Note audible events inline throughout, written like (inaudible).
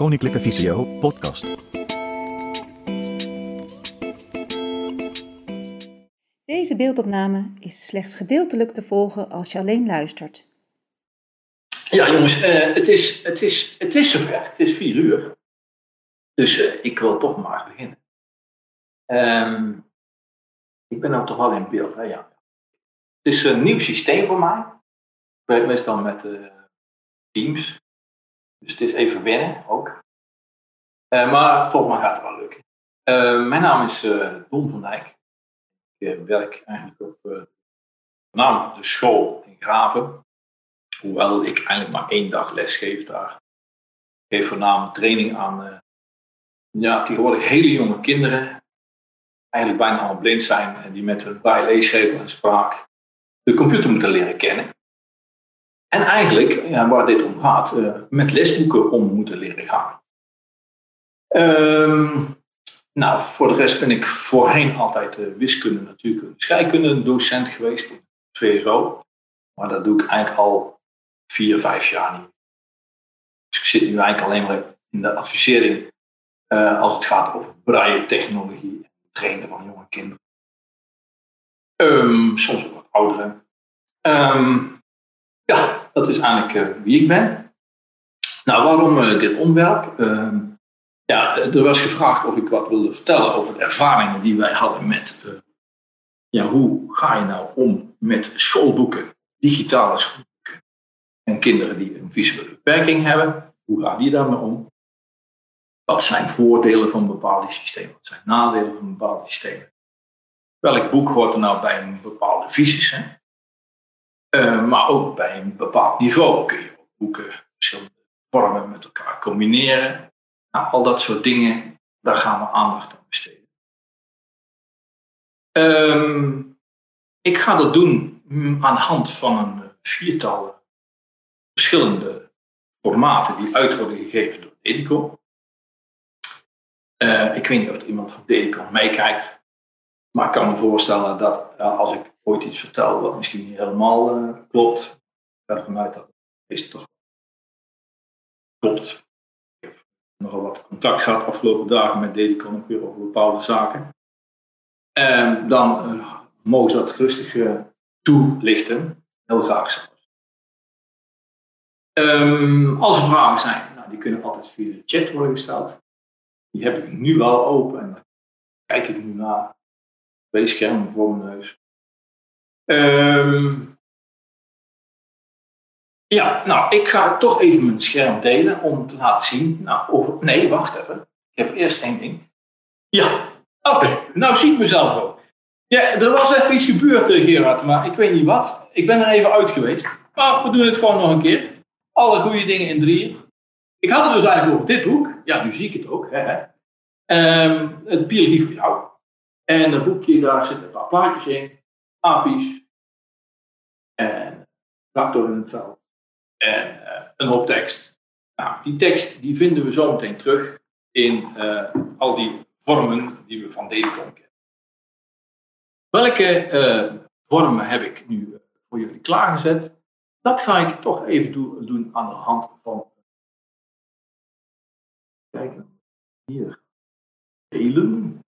Koninklijke Visio podcast. Deze beeldopname is slechts gedeeltelijk te volgen als je alleen luistert. Ja, jongens, eh, het, is, het, is, het is zover. Het is vier uur. Dus eh, ik wil toch maar beginnen. Ehm, ik ben nou toch wel in beeld, hè? Ja. Het is een nieuw systeem voor mij. Ik werk meestal met eh, Teams. Dus het is even wennen ook. Eh, maar volgens mij gaat het wel lukken. Eh, mijn naam is uh, Don van Dijk. Ik werk eigenlijk op voornamelijk de school in Graven. Hoewel ik eigenlijk maar één dag les geef daar. Ik geef voornamelijk training aan ja, tegenwoordig hele jonge kinderen. Eigenlijk bijna allemaal blind zijn. En die met hun leesgevel en spraak de computer moeten leren kennen. En eigenlijk, ja, waar dit om gaat, uh, met lesboeken om moeten leren gaan. Um, nou, voor de rest ben ik voorheen altijd uh, wiskunde, natuurkunde, scheikunde docent geweest in VSO. Maar dat doe ik eigenlijk al vier, vijf jaar niet. Dus ik zit nu eigenlijk alleen maar in de advisering uh, als het gaat over braille technologie en trainen van jonge kinderen. Um, soms ook wat ouderen. Um, ja, dat is eigenlijk uh, wie ik ben. Nou, waarom uh, dit onderwerp? Uh, ja, er was gevraagd of ik wat wilde vertellen over de ervaringen die wij hadden met, uh, ja, hoe ga je nou om met schoolboeken, digitale schoolboeken en kinderen die een visuele beperking hebben. Hoe gaan die daarmee om? Wat zijn voordelen van bepaalde systemen? Wat zijn nadelen van bepaalde systemen? Welk boek hoort er nou bij een bepaalde visies? Hè? Uh, maar ook bij een bepaald niveau kun je boeken verschillende vormen met elkaar combineren. Nou, al dat soort dingen, daar gaan we aandacht aan besteden. Um, ik ga dat doen aan de hand van een viertal verschillende formaten die uit worden gegeven door Edico. Uh, ik weet niet of iemand van Dedicon meekijkt. Maar ik kan me voorstellen dat uh, als ik ooit iets vertel wat misschien niet helemaal uh, klopt, ik ga ervan uit dat het toch klopt. Ik heb nogal wat contact gehad afgelopen dagen met Dedicon ook weer over bepaalde zaken. En dan uh, mogen ze dat rustig toelichten. Heel graag zelfs. Um, als er vragen zijn, nou, die kunnen altijd via de chat worden gesteld. Die heb ik nu wel open en kijk ik nu naar. Twee schermen voor mijn neus. Um, ja, nou, ik ga toch even mijn scherm delen om te laten zien. Nou, over, nee, wacht even. Ik heb eerst één ding. Ja, oké. Nou zie ik mezelf ook. Ja, er was even iets gebeurd, Gerard, maar ik weet niet wat. Ik ben er even uit geweest. Maar we doen het gewoon nog een keer. Alle goede dingen in drieën. Ik had het dus eigenlijk over dit boek. Ja, nu zie ik het ook. Hè. Um, het biologie voor jou. En dat boekje, daar zitten een paar plaatjes in. Apies. En tractor in het veld. En uh, een hoop tekst. Nou, die tekst die vinden we zo meteen terug in uh, al die vormen die we van Dedicon kennen. Welke uh, vormen heb ik nu voor jullie klaargezet? Dat ga ik toch even do doen aan de hand van. Kijk, hier. Delen.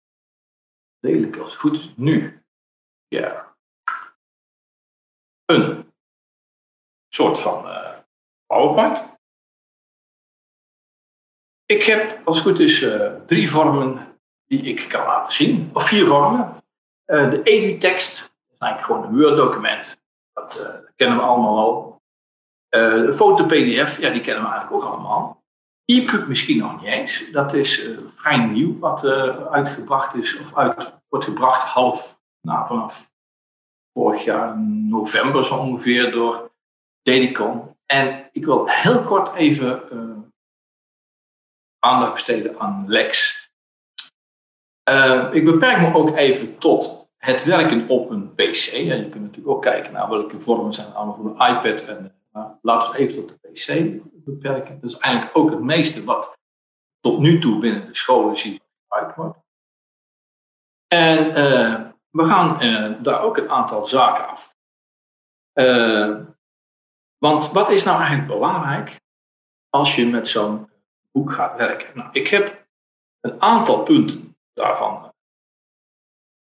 Deel ik als het goed is nu. Ja. Een soort van uh, PowerPoint. Ik heb, als het goed is, uh, drie vormen die ik kan laten zien. Of vier vormen. Uh, de edu-tekst, dat is eigenlijk gewoon een Word-document. Dat, kennen we allemaal al. de foto-PDF, ja, die kennen we eigenlijk ook allemaal. E-pub misschien nog niet eens. Dat is vrij nieuw wat uitgebracht is, of uit, wordt gebracht half, nou, vanaf vorig jaar november zo ongeveer door Dedicon. En ik wil heel kort even uh, aandacht besteden aan Lex. ik beperk me ook even tot het werken op een PC. Ja, je kunt natuurlijk ook kijken naar welke vormen zijn allemaal voor een iPad. En, nou, laten we even tot de PC beperken. Dat is eigenlijk ook het meeste wat tot nu toe binnen de scholen ziet gebruikt wordt. En uh, we gaan uh, daar ook een aantal zaken af. Uh, want wat is nou eigenlijk belangrijk als je met zo'n boek gaat werken. Nou, ik heb een aantal punten daarvan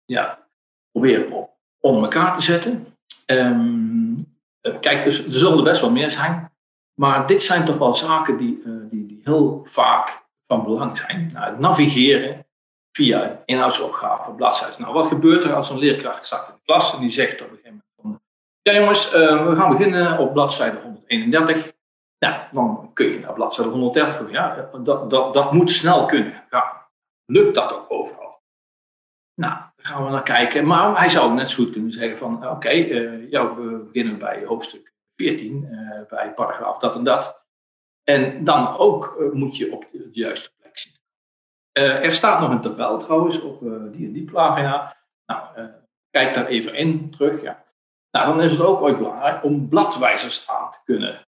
ja, proberen onder elkaar te zetten. Ehm, eh, kijk, dus, er zullen best wel meer zijn. Maar dit zijn toch wel zaken die, die, die heel vaak van belang zijn. Nou, het navigeren via een inhoudsopgave, bladzijde. Nou, wat gebeurt er als een leerkracht staat in de klas en die zegt op een gegeven moment ja jongens, uh, we gaan beginnen op bladzijde 131. Nou, dan kun je naar bladzijde 130 Ja, dat, dat, dat moet snel kunnen. Ja, lukt dat ook overal? Nou, daar gaan we naar kijken. Maar hij zou net zo goed kunnen zeggen van, oké, uh, ja, we beginnen bij hoofdstuk 14, uh, bij paragraaf dat en dat. En dan ook moet je op de juiste zitten. er staat nog een tabel trouwens op die en die pagina. Nou, kijk daar even in terug. Ja. Nou, dan is het ook ooit belangrijk om bladwijzers aan te kunnen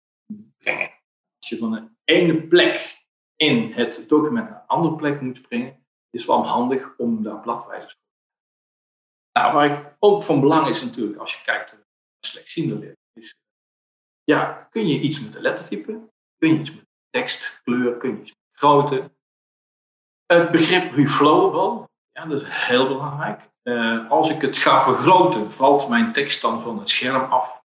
brengen. Als je van de ene plek in het document naar een andere plek moet springen, is het wel handig om daar bladwijzers voor te Nou, waar ook van belang is natuurlijk, als je kijkt naar slechtziende is, ja, kun je iets met de lettertype, kun je iets met tekst, kleur, kun je iets met grootte. Het begrip reflowable, ja, dat is heel belangrijk. Uh, als ik het ga vergroten, valt mijn tekst dan van het scherm af.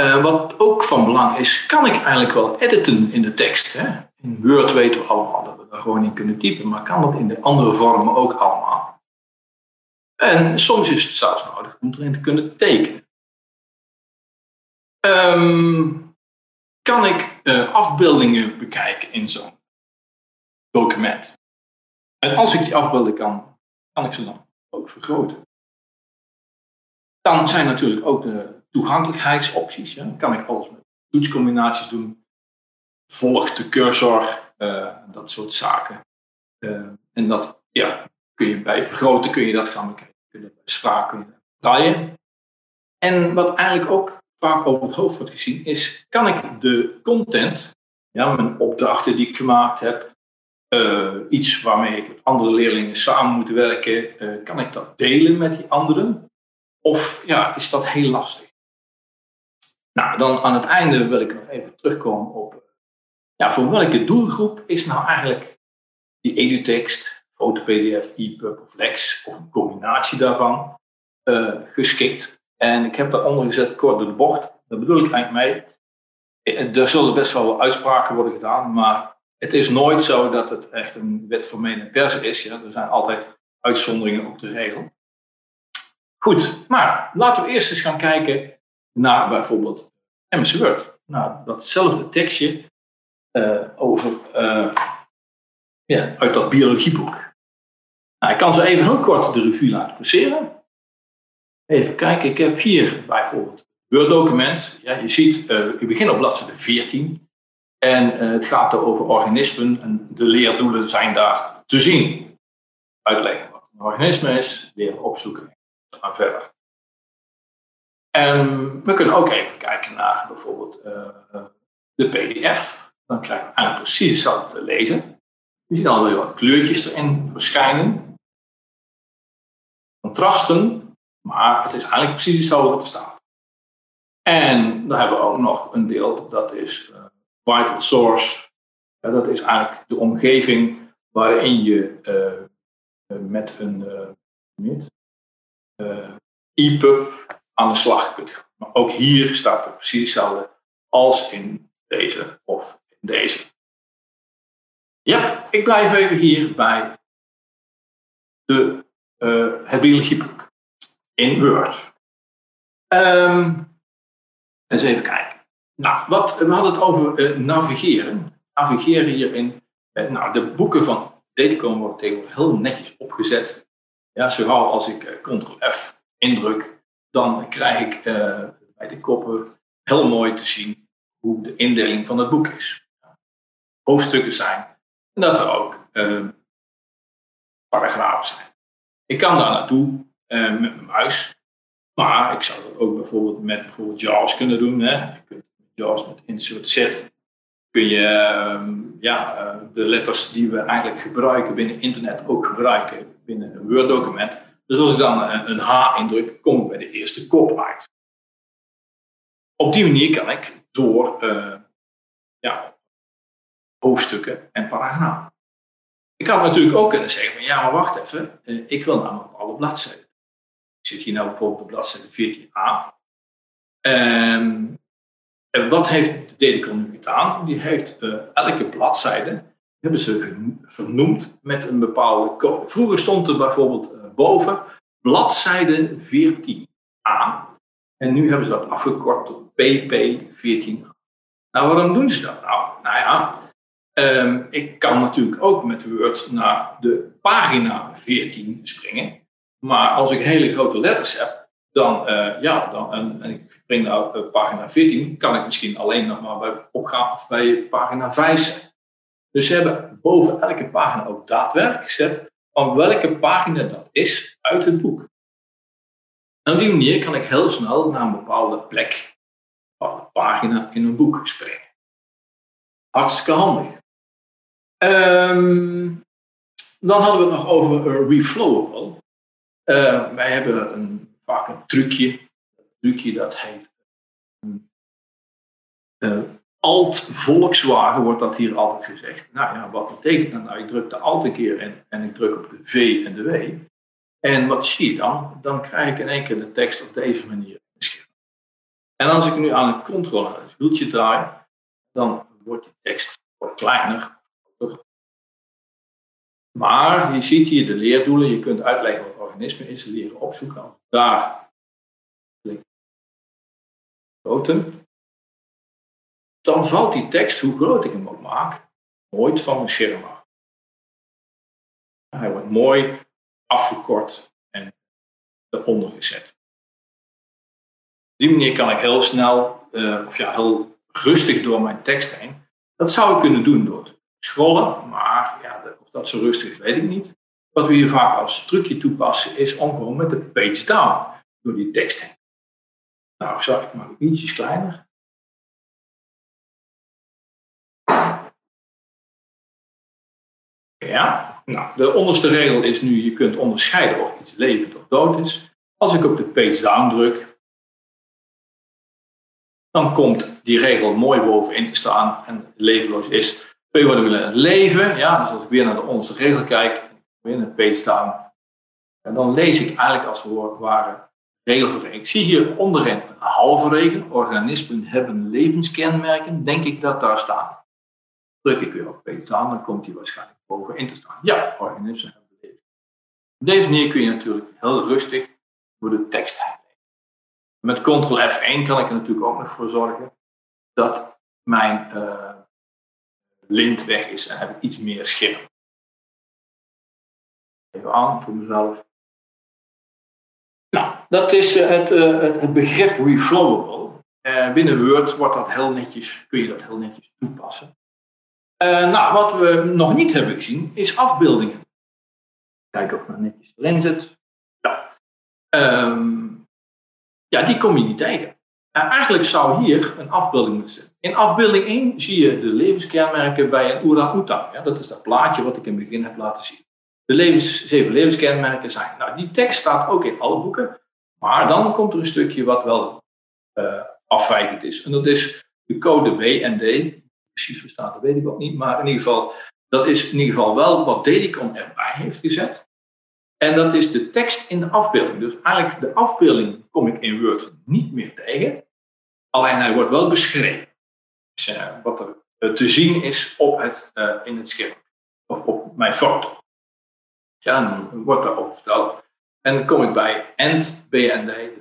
Uh, wat ook van belang is, kan ik eigenlijk wel editen in de tekst? Hè? In Word weten we allemaal dat we daar gewoon in kunnen typen, maar kan dat in de andere vormen ook allemaal? En soms is het zelfs nodig om erin te kunnen tekenen. Um, kan ik uh, afbeeldingen bekijken in zo'n document? En als ik die afbeelden kan, kan ik ze dan ook vergroten. Dan zijn natuurlijk ook de toegankelijkheidsopties. Ja. Kan ik alles met toetscombinaties doen? Volgt de cursor, uh, dat soort zaken. Uh, en dat ja, kun je bij vergroten kun je dat gaan bekijken. Kun je spraak draaien. En wat eigenlijk ook vaak over het hoofd wordt gezien, is kan ik de content, ja, mijn opdrachten die ik gemaakt heb, uh, iets waarmee ik met andere leerlingen samen moet werken, uh, kan ik dat delen met die anderen? Of ja, is dat heel lastig? Nou, dan aan het einde wil ik nog even terugkomen op, ja, voor welke doelgroep is nou eigenlijk die edutext, foto-pdf, EPUB of Lex, of een combinatie daarvan, geschikt. En ik heb daaronder gezet kort door de bocht. Daar bedoel ik eigenlijk mee. Eh, er zullen best wel wat uitspraken worden gedaan, maar het is nooit zo dat het echt een wet voor meen en persen is. Ja? Er zijn altijd uitzonderingen op de regel. Goed, maar laten we eerst eens gaan kijken naar bijvoorbeeld MS Word. Nou, datzelfde tekstje uh, over, ja, uit dat biologieboek. Nou, ik kan zo even heel kort de revue laten passeren. Even kijken, ik heb hier bijvoorbeeld Word-document. Ja, je ziet, uh, ik begin op bladzijde 14. En het gaat er over organismen en de leerdoelen zijn daar te zien. Uitleggen wat een organisme is, leren opzoeken en verder. En we kunnen ook even kijken naar bijvoorbeeld uh, de PDF. Dan krijgen we eigenlijk precies hetzelfde te lezen. Je ziet alweer wat kleurtjes erin verschijnen. Contrasten, maar het is eigenlijk precies hetzelfde wat er staat. En dan hebben we ook nog een deel, dat is uh, Vital Source. Dat is eigenlijk de omgeving waarin je uh, met een EPUB aan de slag kunt gaan. Maar ook hier staat er precies hetzelfde als in deze of in deze. Ja, ik blijf even hier bij de, uh, het biologieboek in Word. Um, eens even kijken. Nou, wat, we hadden het over uh, navigeren. Navigeren hierin. Uh, nou, de boeken van Dedicom worden tegenwoordig heel netjes opgezet. Ja, zo als ik Ctrl-F indruk, dan krijg ik bij de koppen heel mooi te zien hoe de indeling van het boek is. Hoofdstukken zijn en dat er ook uh, paragrafen zijn. Ik kan daar naartoe met mijn muis, maar ik zou dat ook bijvoorbeeld met bijvoorbeeld JAWS kunnen doen. Hè. JAWS met insert Z kun je ehm, ja, de letters die we eigenlijk gebruiken binnen internet ook gebruiken binnen een Word-document. Dus als ik dan een, H indruk, kom ik bij de eerste kop uit. Op die manier kan ik door uh, ja, hoofdstukken en paragrafen. Ik had natuurlijk ook kunnen zeggen, van, ja, maar wacht even, eh, ik wil namelijk alle bladzijden. Ik zit hier nou bijvoorbeeld op bladzijde 14a. Ehm, en wat heeft de Dedicon nu gedaan? Die heeft eh, elke bladzijde hebben ze vernoemd met een bepaalde code. Vroeger stond er bijvoorbeeld uh, boven bladzijde 14a. En nu hebben ze dat afgekort tot PP14a. Nou, waarom doen ze dat nou? Nou ja, um, ik kan natuurlijk ook met Word naar de pagina 14 springen. Maar als ik hele grote letters heb, dan, uh, ja, dan, en, en, ik spring naar uh, pagina 14, kan ik misschien alleen nog maar bij opgaan of bij pagina 5 zijn. Dus ze hebben boven elke pagina ook daadwerkelijk gezet van welke pagina dat is uit het boek. En op die manier kan ik heel snel naar een bepaalde plek, een pagina in een boek springen. Hartstikke handig. Um, dan hadden we het nog over reflowable. Uh, wij hebben een, een trucje. Een trucje dat heet uh, Alt Volkswagen, wordt dat hier altijd gezegd. Nou ja, wat betekent dat nou? Ik druk de Alt een keer in en ik druk op de V en de W. En wat zie je dan? Dan krijg ik in één keer de tekst op deze manier. En als ik nu aan een controle het wieltje draai, dan wordt die tekst kleiner. Maar je ziet hier de leerdoelen. Je kunt uitleggen wat organisme is, leren opzoeken. Daar groten. Dan valt die tekst, hoe groot ik hem ook maak, nooit van mijn scherm af. Hij wordt mooi afgekort en eronder gezet. Op die manier kan ik heel snel, uh, of ja, heel rustig door mijn tekst heen. Dat zou ik kunnen doen door te scrollen, maar ja, of dat zo rustig is, weet ik niet. Wat we hier vaak als trucje toepassen, is om gewoon met de page down door die tekst heen. Nou, zag ik maar ietsjes kleiner. Ja, nou, de onderste regel is nu, je kunt onderscheiden of iets levend of dood is. Als ik op de page down druk, dan komt die regel mooi bovenin te staan en levenloos is. Twee woorden willen leven, ja, dus als ik weer naar de onderste regel kijk, page down, en dan lees ik eigenlijk als het ware regel voor. Ik zie hier onderin een halve regel, organismen hebben levenskenmerken, denk ik dat daar staat. Druk ik weer op page down, dan komt die waarschijnlijk bovenin te staan. Ja, organismen hebben leven. Op deze manier kun je natuurlijk heel rustig door de tekst heen Met Ctrl F1 kan ik er natuurlijk ook nog voor zorgen dat mijn uh, lint weg is en heb ik iets meer scherm. Even aan voor mezelf. Nou, dat is eh, het, uh, het, het, begrip reflowable. Uh, binnen Word wordt dat heel netjes, kun je dat heel netjes toepassen. Uh, nou, wat we nog niet hebben gezien, is afbeeldingen. Kijk of het netjes erin zit. Ja. Um, ja, die kom je niet tegen. Uh, eigenlijk zou hier een afbeelding moeten zitten. In afbeelding 1 zie je de levenskenmerken bij een orang-oetang. Ja, dat is dat plaatje wat ik in het begin heb laten zien. De levens, zeven levenskenmerken zijn. Nou, die tekst staat ook in alle boeken. Maar dan komt er een stukje wat wel uh, afwijkend is. En dat is de code B en D precies verstaat, dat weet ik ook niet. Maar in ieder geval, dat is in ieder geval wel wat Dedicon erbij heeft gezet. En dat is de tekst in de afbeelding. Dus eigenlijk de afbeelding kom ik in Word niet meer tegen. Alleen hij wordt wel beschreven. Dus, uh, wat er uh, te zien is op het, in het scherm. Of op mijn foto. Ja, dan wordt daarover verteld. En dan kom ik bij end BND.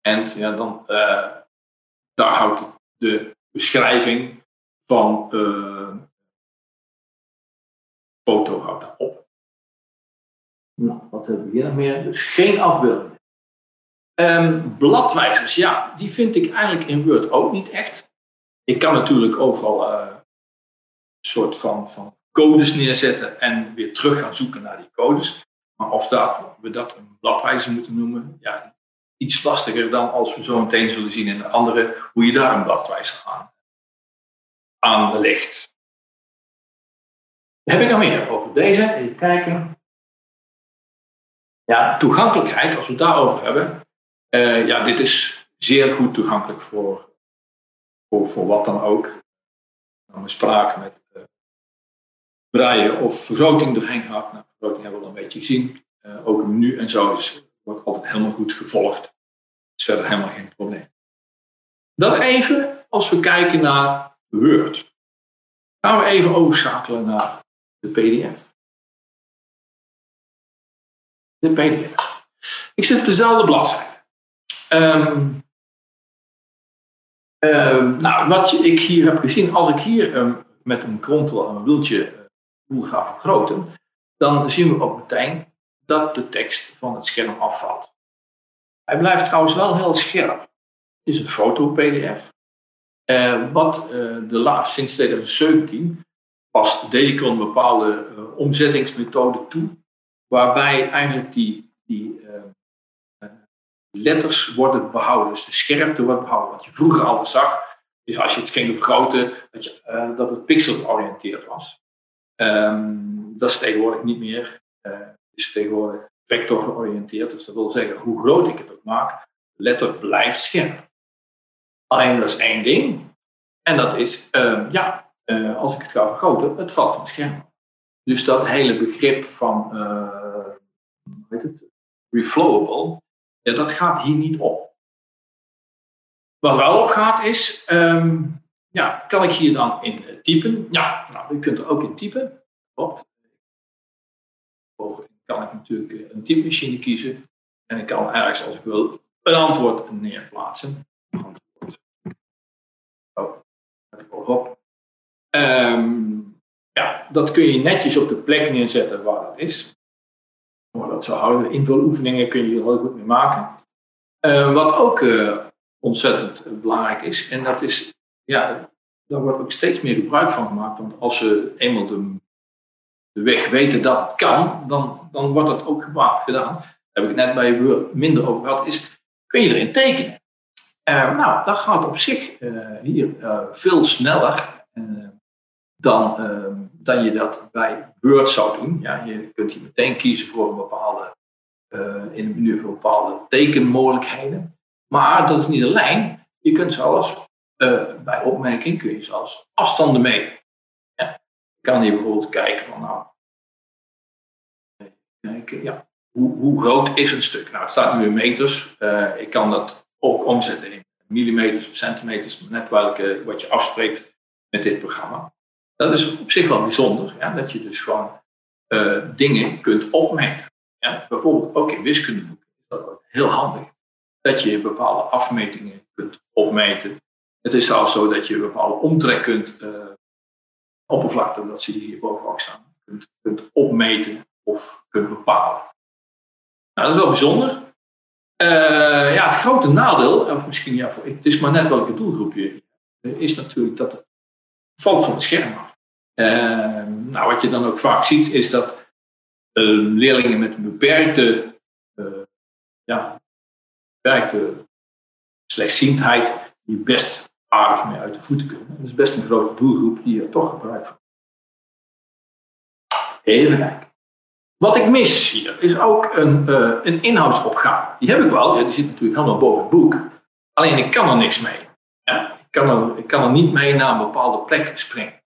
End, ja, dan daar houdt de beschrijving van uh, foto houdt op. Nou, wat hebben we hier nog meer? Dus geen afbeelding. Um, bladwijzers, ja, die vind ik eigenlijk in Word ook niet echt. Ik kan natuurlijk overal uh, een soort van, van codes neerzetten en weer terug gaan zoeken naar die codes. Maar of dat, we dat een bladwijzer moeten noemen, ja, iets lastiger dan als we zo meteen zullen zien in de andere, hoe je daar een bladwijzer aan, aan. Heb ik nog meer over deze? Even kijken. Ja, toegankelijkheid, als we het daarover hebben. Uh, ja, dit is zeer goed toegankelijk voor, voor, voor wat dan ook. mijn spraak met of vergroting doorheen gehad. Nou, vergroting hebben we al een beetje gezien. Uh, ook menu en zo is, wordt altijd helemaal goed gevolgd. Is verder helemaal geen probleem. Dat even als we kijken naar Word. Gaan we even overschakelen naar de PDF. De PDF. Ik zit op dezelfde bladzijde. Um, um, nou, wat ik hier heb gezien, als ik hier um, met een ctrl en een wieltje uh, ga vergroten, dan zien we ook meteen dat de tekst van het scherm afvalt. Hij blijft trouwens wel heel scherp. Het is een foto-PDF. Uh, wat uh, de laatste, sinds 2017 past Dedicon een bepaalde uh, omzettingsmethode toe, waarbij eigenlijk die, die letters worden behouden, dus de scherpte wordt behouden. Wat je vroeger al zag, is als je het ging vergroten, dat, je, dat het pixel georiënteerd was. Um, dat is tegenwoordig niet meer. het is tegenwoordig vector georiënteerd, dus dat wil zeggen, hoe groot ik het ook maak, letter blijft scherp. Alleen dat is één ding. En dat is, uh, ja, uh, als ik het ga vergroten, het valt van het scherm. Dus dat hele begrip van, uh, hoe heet het, reflowable, dat gaat hier niet op. Wat wel op gaat is, um, ja, kan ik hier dan in typen? Ja, nou, u kunt er ook in typen. Klopt. Kan ik natuurlijk een typemachine kiezen. En ik kan ergens, als ik wil, een antwoord neerplaatsen. op. Um, ja, dat kun je netjes op de plek neerzetten waar dat is. Voor dat zou houden. Invuloefeningen kun je hier heel goed mee maken. Uh, wat ook ontzettend belangrijk is, en dat is, ja, daar wordt ook steeds meer gebruik van gemaakt. Want als ze eenmaal de, de weg weten dat het kan, dan, dan wordt dat ook gedaan. Daar heb ik net bij minder over gehad, is kun je erin tekenen. Uh, nou, dat gaat op zich uh, hier uh, veel sneller dan, dan je dat bij Word zou doen. Ja, je kunt hier meteen kiezen voor een bepaalde, in het menu voor bepaalde tekenmogelijkheden. Maar dat is niet alleen. Je kunt zelfs bij opmerking kun je zelfs afstanden meten. Ja. Je kan hier bijvoorbeeld kijken van nou, kijken, ja, hoe, hoe groot is een stuk? Nou, het staat nu in meters. ik kan dat ook omzetten in millimeters of centimeters, net welke, wat je afspreekt met dit programma. Dat is op zich wel bijzonder, ja, dat je dus gewoon uh, dingen kunt opmeten. Ja. Bijvoorbeeld ook in wiskundeboeken is dat heel handig. Dat je bepaalde afmetingen kunt opmeten. Het is zelfs zo dat je een bepaalde omtrek kunt, uh, oppervlakte, dat zie je hier boven ook staan, kunt, opmeten of kunt bepalen. Nou, dat is wel bijzonder. Uh, ja, het grote nadeel, of misschien ja, het is maar net welke doelgroep je is natuurlijk dat het valt van het scherm af. Uh, nou, wat je dan ook vaak ziet, is dat uh, leerlingen met een beperkte, ja, beperkte slechtziendheid die best aardig mee uit de voeten kunnen. Dat is best een grote doelgroep die er toch gebruik van. Even kijken. Wat ik mis hier is ook een, uh, een inhoudsopgave. Die heb ik wel, ja, die zit natuurlijk helemaal boven het boek. Alleen ik kan er niks mee. Ja, ik, kan er, ik kan er niet mee naar een bepaalde plek springen.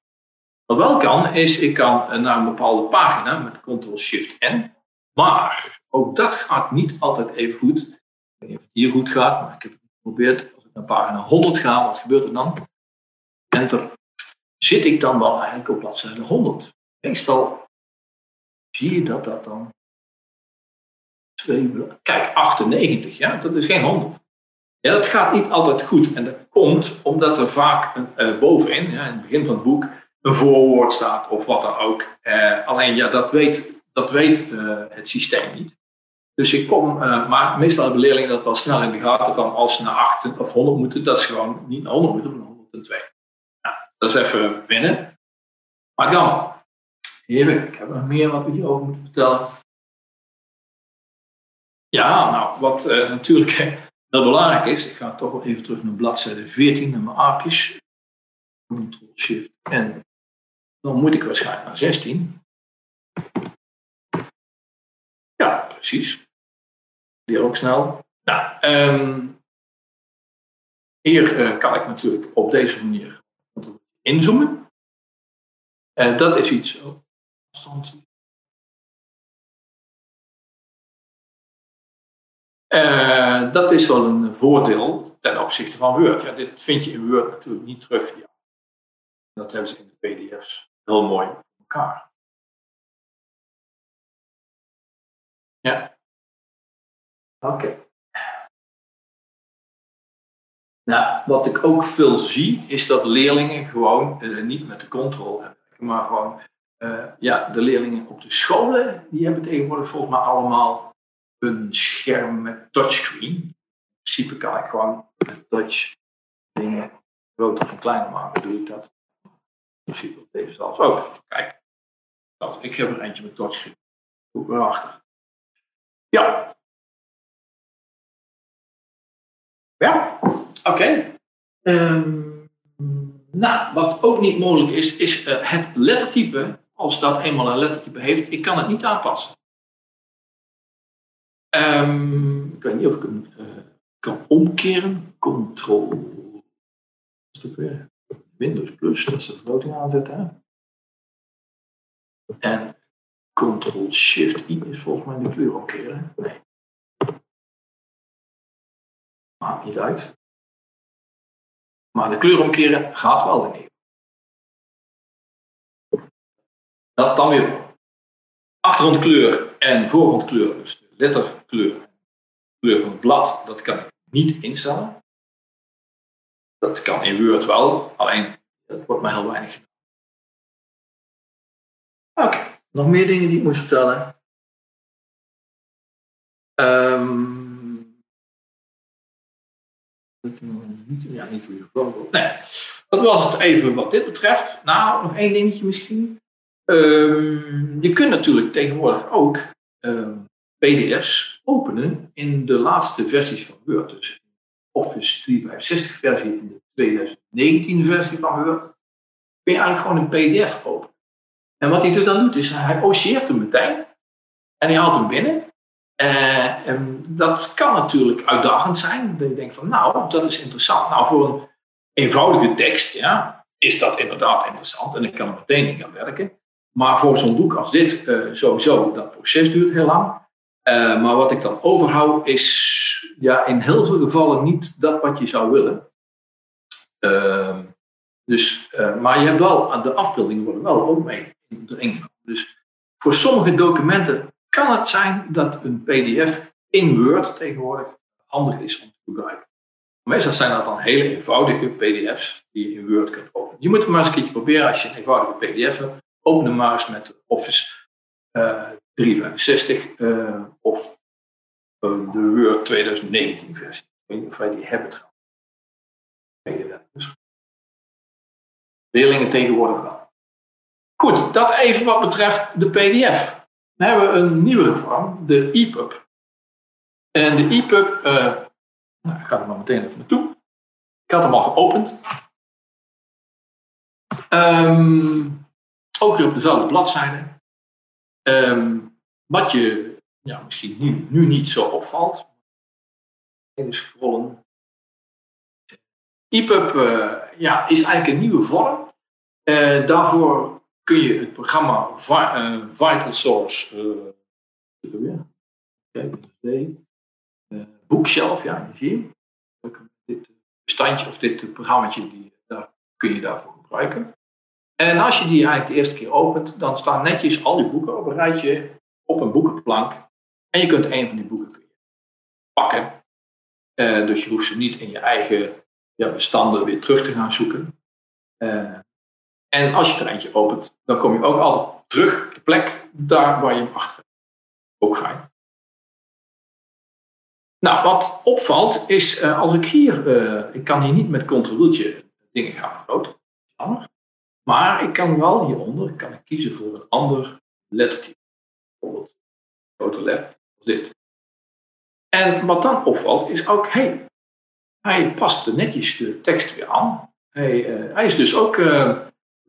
Wat wel kan, is ik kan naar een bepaalde pagina met Ctrl-Shift-N. Maar ook dat gaat niet altijd even goed. Ik weet niet of het hier goed gaat, maar ik heb het geprobeerd. Naar pagina 100 ga, wat gebeurt er dan? Enter. Zit ik dan wel eigenlijk op bladzijde 100? Meestal zie je dat dat dan. Twee, kijk, 98, ja, dat is geen 100. Ja, dat gaat niet altijd goed. En dat komt omdat er vaak een, uh, bovenin, ja, in het begin van het boek, een voorwoord staat of wat dan ook. Uh, alleen ja, dat weet, dat weet uh, het systeem niet. Dus ik kom, maar meestal hebben leerlingen dat wel snel in de gaten van als ze naar 8 of 100 moeten, dat ze gewoon niet naar 100 moeten, maar naar 102. Nou, dat is even winnen. Maar kan Heren, ik heb nog meer wat we hierover moeten vertellen. Ja, nou, wat uh, natuurlijk heel belangrijk is, ik ga toch wel even terug naar bladzijde 14, naar mijn aapjes. Ctrl Shift en dan moet ik waarschijnlijk naar 16. Ja, precies. Weer ook snel. Nou, um, hier uh, kan ik natuurlijk op deze manier inzoomen. En dat is iets. Eh, dat is wel een voordeel ten opzichte van Word. Ja, dit vind je in Word natuurlijk niet terug. Ja. Dat hebben ze in de PDF's heel mooi voor elkaar. Ja. Oké. Nou, wat ik ook veel zie, is dat leerlingen gewoon eh, niet met de controle werken, maar gewoon, eh, ja, de leerlingen op de scholen, die hebben tegenwoordig volgens mij allemaal een scherm met touchscreen. In principe kan ik gewoon met touch dingen groter en kleiner maken, doe ik dat. In principe op deze zelfs ook. Kijk, ik heb er eentje met touchscreen. Doe ik erachter. Ja. Ja, oké. Ehm, nou, wat ook niet mogelijk is, is uh, het lettertype. Als dat eenmaal een lettertype heeft, ik kan het niet aanpassen. Um, ik weet niet of ik hem uh, kan omkeren. Control. weer? Windows Plus, dat is de vergroting aanzetten. En Ctrl Shift I is volgens mij de kleur omkeren. Nee. Maakt niet uit. Maar de kleur omkeren gaat wel in Dat dan weer achtergrondkleur en voorgrondkleur, dus de letterkleur, kleur van het blad, dat kan ik niet instellen. Dat kan in Word wel, alleen dat wordt maar heel weinig. Oké. Nog meer dingen die ik moest vertellen. Um, ja, niet je Nee, dat was het even wat dit betreft. Nou, nog één dingetje misschien. Um, je kunt natuurlijk tegenwoordig ook um, PDF's openen in de laatste versies van Word. Dus Office 365 versie in de 2019 versie van Word. Kun je eigenlijk gewoon een PDF openen. En wat hij dan doet, is hij osceert hem meteen en hij haalt hem binnen. Uh, en dat kan natuurlijk uitdagend zijn. Dat je denkt van, nou, dat is interessant. Nou, voor een eenvoudige tekst ja, is dat inderdaad interessant en ik kan er meteen in gaan werken. Maar voor zo'n boek als dit, uh, sowieso, dat proces duurt heel lang. Uh, maar wat ik dan overhoud, is ja, in heel veel gevallen niet dat wat je zou willen. Ehm, dus, maar je hebt wel, de afbeeldingen worden wel ook mee erin Dus voor sommige documenten kan het zijn dat een PDF in Word tegenwoordig handig is om te gebruiken. Meestal zijn dat dan hele eenvoudige PDF's die je in Word kunt openen. Je moet het maar eens een keertje proberen als je een eenvoudige PDF hebt. Open hem maar eens met Office uh, 365 uh, of uh, de Word 2019 versie. Ik weet niet of wij die hebben trouwens. Leerlingen tegenwoordig wel. Goed, dat even wat betreft de PDF. Dan hebben we een nieuwe vorm, de EPUB. En de EPUB, uh, nou, ik ga er maar meteen even naartoe. Ik had hem al geopend. Um, ook weer op dezelfde bladzijde. Um, wat je ja, misschien nu, nu niet zo opvalt. Even scrollen. EPUB uh, ja, is eigenlijk een nieuwe vorm. Uh, daarvoor kun je het programma uh, Vital Source, uh, Bookshelf, ja, hier. Dit bestandje of dit programmaatje, die, daar, kun je daarvoor gebruiken. En als je die eigenlijk de eerste keer opent, dan staan netjes al die boeken op een rijtje op een boekenplank. En je kunt een van die boeken pakken. Dus je hoeft ze niet in je eigen ja, bestanden weer terug te gaan zoeken. En als je het eentje opent, dan kom je ook altijd terug op de plek daar waar je hem achter hebt. Ook fijn. Nou, wat opvalt is, uh, als ik hier, uh, ik kan hier niet met ctrl dingen gaan vergroten. Maar ik kan wel hieronder, kan ik kiezen voor een ander lettertype. Bijvoorbeeld grote letter, als dit. En wat dan opvalt is ook, hey, hij past netjes de tekst weer aan. Hij, uh, hij is dus ook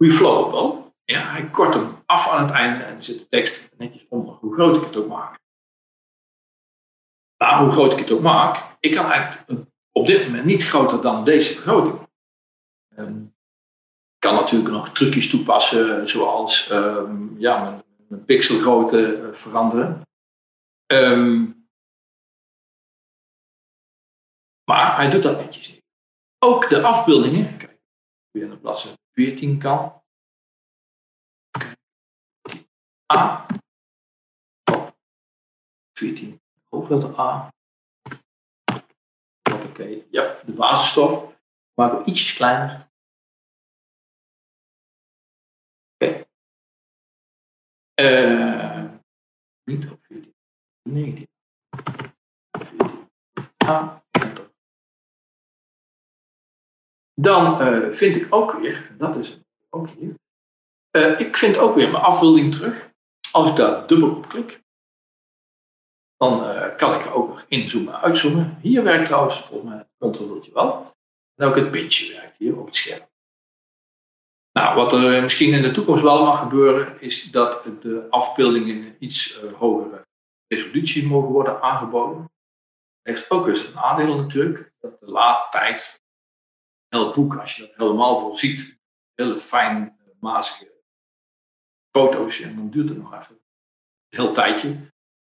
reflowable. Ja, hij kort hem af aan het einde en zit de tekst netjes onder, hoe groot ik het ook maak. Nou, hoe groot ik het ook maak, ik kan eigenlijk op dit moment niet groter dan deze vergroting. Um, kan natuurlijk nog trucjes toepassen, zoals ehm, ja, mijn, mijn pixelgrootte eh, veranderen. Ehm, maar hij doet dat netjes. Ook de afbeeldingen, kijk, weer naar bladzijde 14 kan. A. 14, hoofdletter A. Oké, ja, de basisstof. Maken we ietsjes kleiner. Oké. Uh, niet op 14. 19. 14. A. Dan uh, vind ik ook weer, en dat is ook hier, uh, ik vind ook weer mijn afbeelding terug. Als ik daar dubbel op klik, dan uh, kan ik er ook nog inzoomen, uitzoomen. Hier werkt trouwens volgens mij het wel. En ook het pintje werkt hier op het scherm. Nou, wat er misschien in de toekomst wel mag gebeuren, is dat de afbeeldingen in iets hogere resolutie mogen worden aangeboden. Heeft ook eens een nadeel natuurlijk, dat de laadtijd, heel boek, als je dat helemaal vol ziet, hele fijn mazige foto's, en dan duurt het nog even een heel tijdje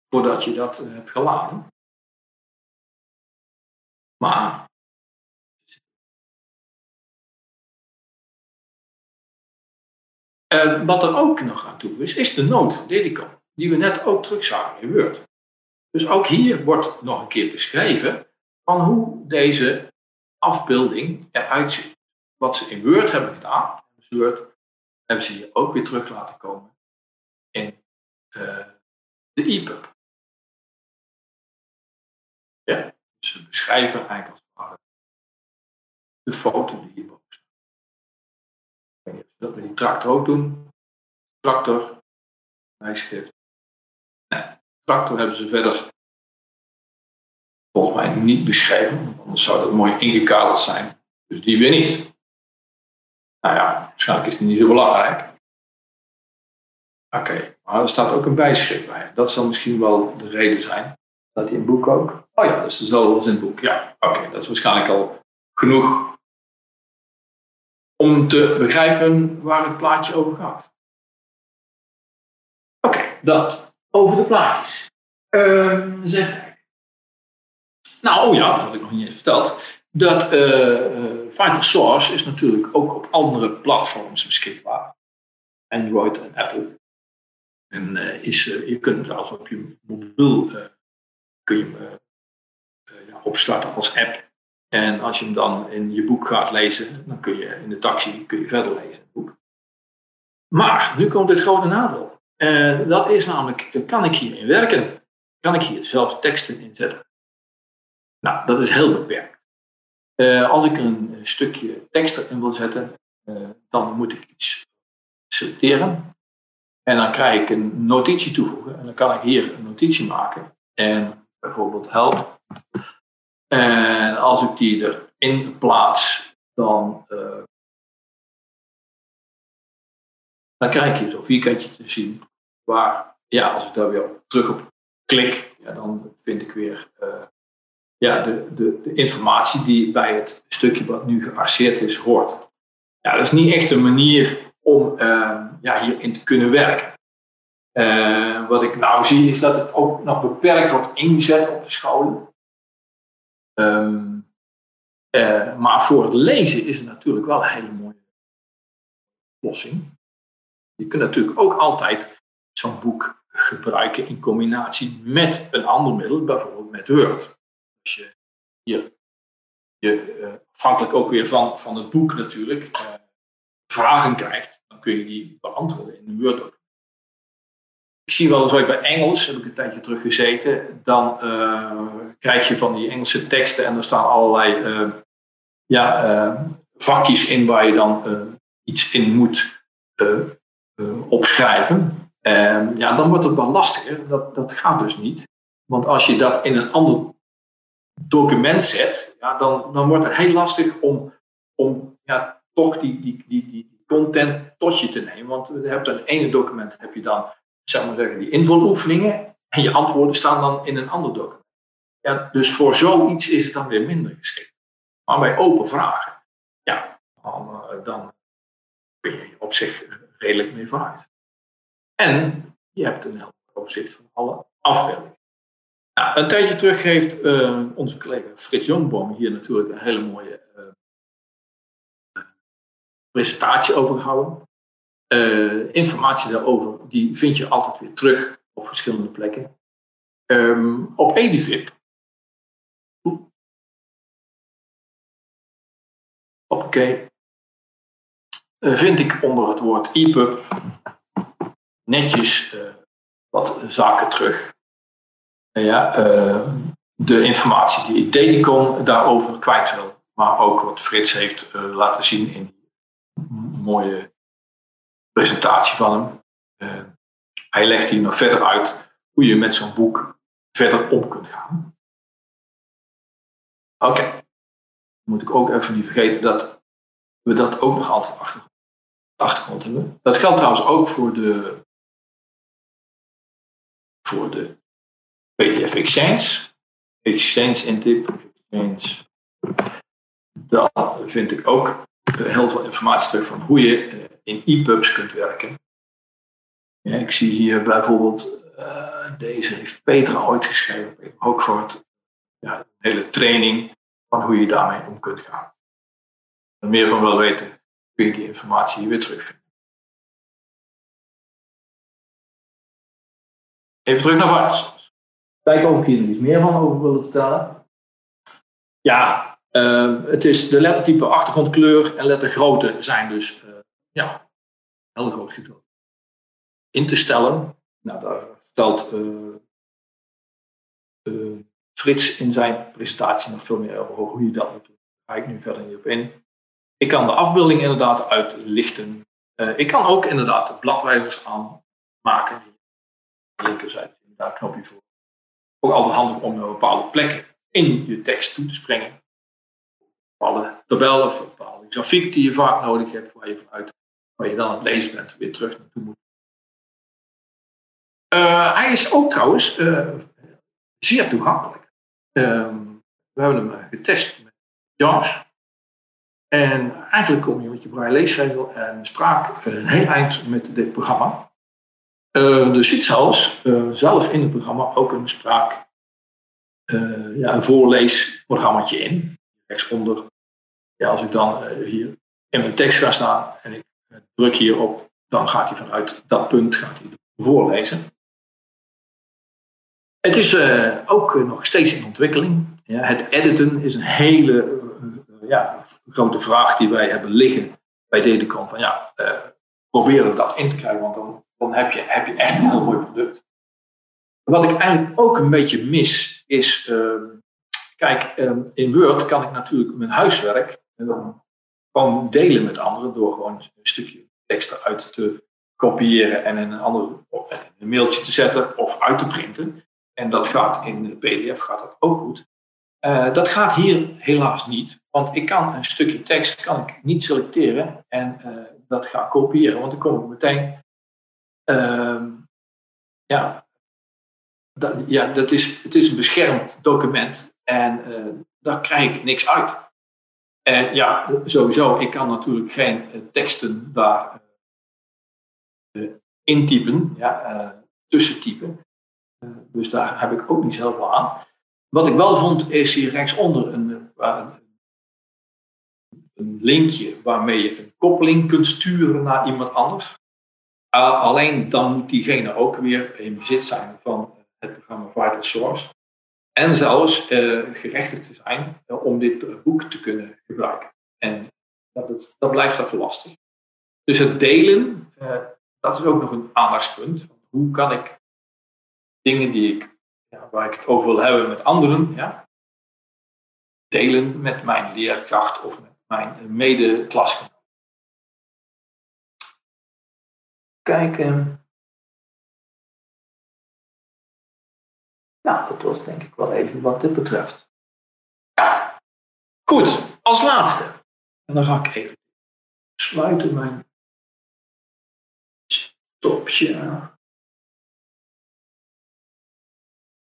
voordat je dat eh, hebt geladen. Maar uh, wat er ook nog aan toe is, is de noot van Dedicon, die we net ook terug zagen in Word. Dus ook hier wordt nog een keer beschreven van hoe deze afbeelding eruit ziet. Wat ze in Word hebben gedaan, in Word, hebben ze hier ook weer terug laten komen in uh, de EPUB. Ja, dus ze beschrijven eigenlijk als het de foto die hierboven staat. Ik dat met die tractor ook doen. Tractor, wijsschrift. Nee, tractor hebben ze verder volgens mij niet beschreven, anders zou dat mooi ingekaderd zijn. Dus die weer niet. Nou ja, waarschijnlijk is die niet zo belangrijk. Oké, maar er staat ook een bijschrift bij. Dat zal misschien wel de reden zijn. Dat die in het boek ook. Oh ja, dus dezelfde als in het boek. Ja, oké, dat is waarschijnlijk al genoeg om te begrijpen waar het plaatje over gaat. Oké, dat over de plaatjes. Uh. Nou, oh ja, dat had ik nog niet eens verteld. Dat uh, Finder Source is natuurlijk ook op andere platforms beschikbaar. Android en Apple. En uh, is, je kunt zelfs op je mobiel kun je ja, opstarten als app. En als je hem dan in je boek gaat lezen, dan kun je in de taxi kun je verder lezen. Het boek. Maar nu komt het grote nadeel. Dat is namelijk, kan ik hierin werken? Kan ik hier zelf teksten inzetten? Nou, dat is heel beperkt. Uh, als ik een stukje tekst in wil zetten, uh, dan moet ik iets selecteren. En dan krijg ik een notitie toevoegen. En dan kan ik hier een notitie maken. En bijvoorbeeld help. En als ik die erin plaats, dan, uh, dan krijg je zo'n vierkantje te zien. Waar, ja, als ik daar weer terug op klik, ja, dan vind ik weer ja, de, de, de, informatie die bij het stukje wat nu gearseerd is hoort. Ja, dat is niet echt een manier om uh, ja, hierin te kunnen werken. Uh, wat ik nou zie is dat het ook nog beperkt wordt ingezet op de scholen. Um, uh, maar voor het lezen is het natuurlijk wel een hele mooie oplossing. Je kunt natuurlijk ook altijd zo'n boek gebruiken in combinatie met een ander middel, bijvoorbeeld met Word. Je je, uh, afhankelijk ook weer van, van het boek natuurlijk, vragen krijgt, dan kun je die beantwoorden in een Word-document. Ik zie wel eens ook bij Engels, heb ik een tijdje terug gezeten, dan uh, krijg je van die Engelse teksten en er staan allerlei ja, vakjes in waar je dan iets in moet opschrijven. En ja, dan wordt het wel lastiger. Dat, dat gaat dus niet. Want als je dat in een ander document zet, ja, dan, dan wordt het heel lastig om, om ja, toch die, die, die, die content tot je te nemen. Want je hebt een ene document heb je dan zeg maar zeggen, die invuloefeningen en je antwoorden staan dan in een ander document. Ja, dus voor zoiets is het dan weer minder geschikt. Maar bij open vragen, ja, dan, eh, dan kun je op zich redelijk mee vooruit. En je hebt een helder overzicht van alle afbeeldingen. Een tijdje terug heeft uh, onze collega Frits Jongboom hier natuurlijk een hele mooie uh, presentatie over gehouden. Uh, informatie daarover die vind je altijd weer terug op verschillende plekken. Um, op Edivip. Oké. vind ik onder het woord EPUB netjes wat zaken terug. Ja, uh, de informatie die ik Dedicon daarover kwijt wil. Maar ook wat Frits heeft uh, laten zien in die mooie presentatie van hem. Uh, hij legt hier nog verder uit hoe je met zo'n boek verder om kunt gaan. Oké. Moet ik ook even niet vergeten dat we dat ook nog altijd achter, achtergrond hebben. Dat geldt trouwens ook voor de voor de PDF Exchange. Exchange intip. Exchange. Dan vind ik ook heel veel informatie terug van hoe je eh, in EPUBs kunt werken. Ja, ik zie hier bijvoorbeeld, uh, deze heeft Petra ooit geschreven, ook voor ja, een hele training van hoe je daarmee om kunt gaan. En meer van wil weten, kun je die informatie hier weer terugvinden. Even terug naar Vars. Kijken of ik hier nog iets meer van over wil vertellen. Ja, uh, het is de lettertype, achtergrondkleur en lettergrootte zijn dus uh, ja, heel groot gedeelte. In te stellen, nou, daar vertelt uh, Frits in zijn presentatie nog veel meer over hoe je dat moet doen. Daar ga ik nu verder niet op in. Ik kan de afbeelding inderdaad uitlichten. ik kan ook inderdaad de bladwijzers aanmaken linkerzijde daar knopje voor. Ook altijd handig om naar bepaalde plekken in je tekst toe te springen. Bepaalde tabellen of bepaalde grafiek die je vaak nodig hebt, waar je vanuit waar je dan aan het lezen bent, weer terug naartoe moet. Uh, hij is ook trouwens uh, zeer toegankelijk. Uh, we hebben hem getest met JAWS. En eigenlijk kom je met je braille leesregel en spraak een heel eind met dit programma. Er zit zelfs zelf in het programma ook een spraak, uh, ja, een voorleesprogrammaatje in. Rechtsonder. Ja, als ik dan hier in mijn tekst ga staan en ik druk hierop, dan gaat hij vanuit dat punt gaat hij voorlezen. Het is ook nog steeds in ontwikkeling. Ja, het editen is een hele ja, grote vraag die wij hebben liggen bij Dedecon. Van ja, proberen dat in te krijgen, want dan dan heb je, heb je echt een heel mooi product. Wat ik eigenlijk ook een beetje mis is, uh, kijk, uh, in Word kan ik natuurlijk mijn huiswerk gewoon delen met anderen door gewoon een stukje tekst eruit te kopiëren en in een ander een mailtje te zetten of uit te printen. En dat gaat in PDF gaat dat ook goed. Uh, dat gaat hier helaas niet, want ik kan een stukje tekst kan ik niet selecteren en uh, dat ga kopiëren, want dan kom ik meteen Ehm, ja, dat, ja dat is, het is een beschermd document en uh, daar krijg ik niks uit. En ja, sowieso, ik kan natuurlijk geen uh, teksten daar uh, intypen, ja, tussentypen. dus daar heb ik ook niet zoveel aan. Wat ik wel vond, is hier rechtsonder een, een linkje waarmee je een koppeling kunt sturen naar iemand anders alleen dan moet diegene ook weer in bezit zijn van het programma Vital Source. En zelfs uh, gerechtigd te zijn uh, om dit boek te kunnen gebruiken. En dat, dat blijft daarvoor lastig. Dus het delen, uh, dat is ook nog een aandachtspunt. Hoe kan ik dingen die ik, ja, waar ik het over wil hebben met anderen, ja, delen met mijn leerkracht of met mijn mede-klasgenoot. Kijken. Nou, dat was denk ik wel even wat dit betreft. Goed, als laatste. En dan ga ik even sluiten mijn stopje.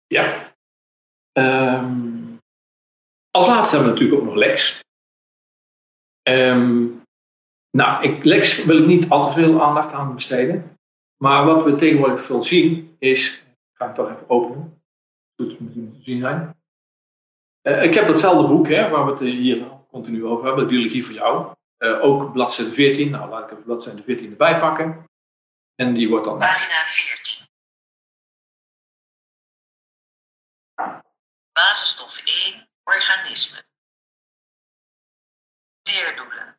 Ja. Um, als laatste hebben we natuurlijk ook nog Lex. Um, Nou, ik, Lex wil ik niet al te veel aandacht aan besteden. Maar wat we tegenwoordig veel zien is, ik ga hem toch even openen. Goed moet te zien zijn. Uh, ik heb datzelfde boek hè, waar we het hier continu over hebben, Biologie voor jou. Uh, ook bladzijde 14. Nou, laat ik even bladzijde 14 erbij pakken. En die wordt dan. Pagina 14. Basisstof 1. Organismen. Leerdoelen.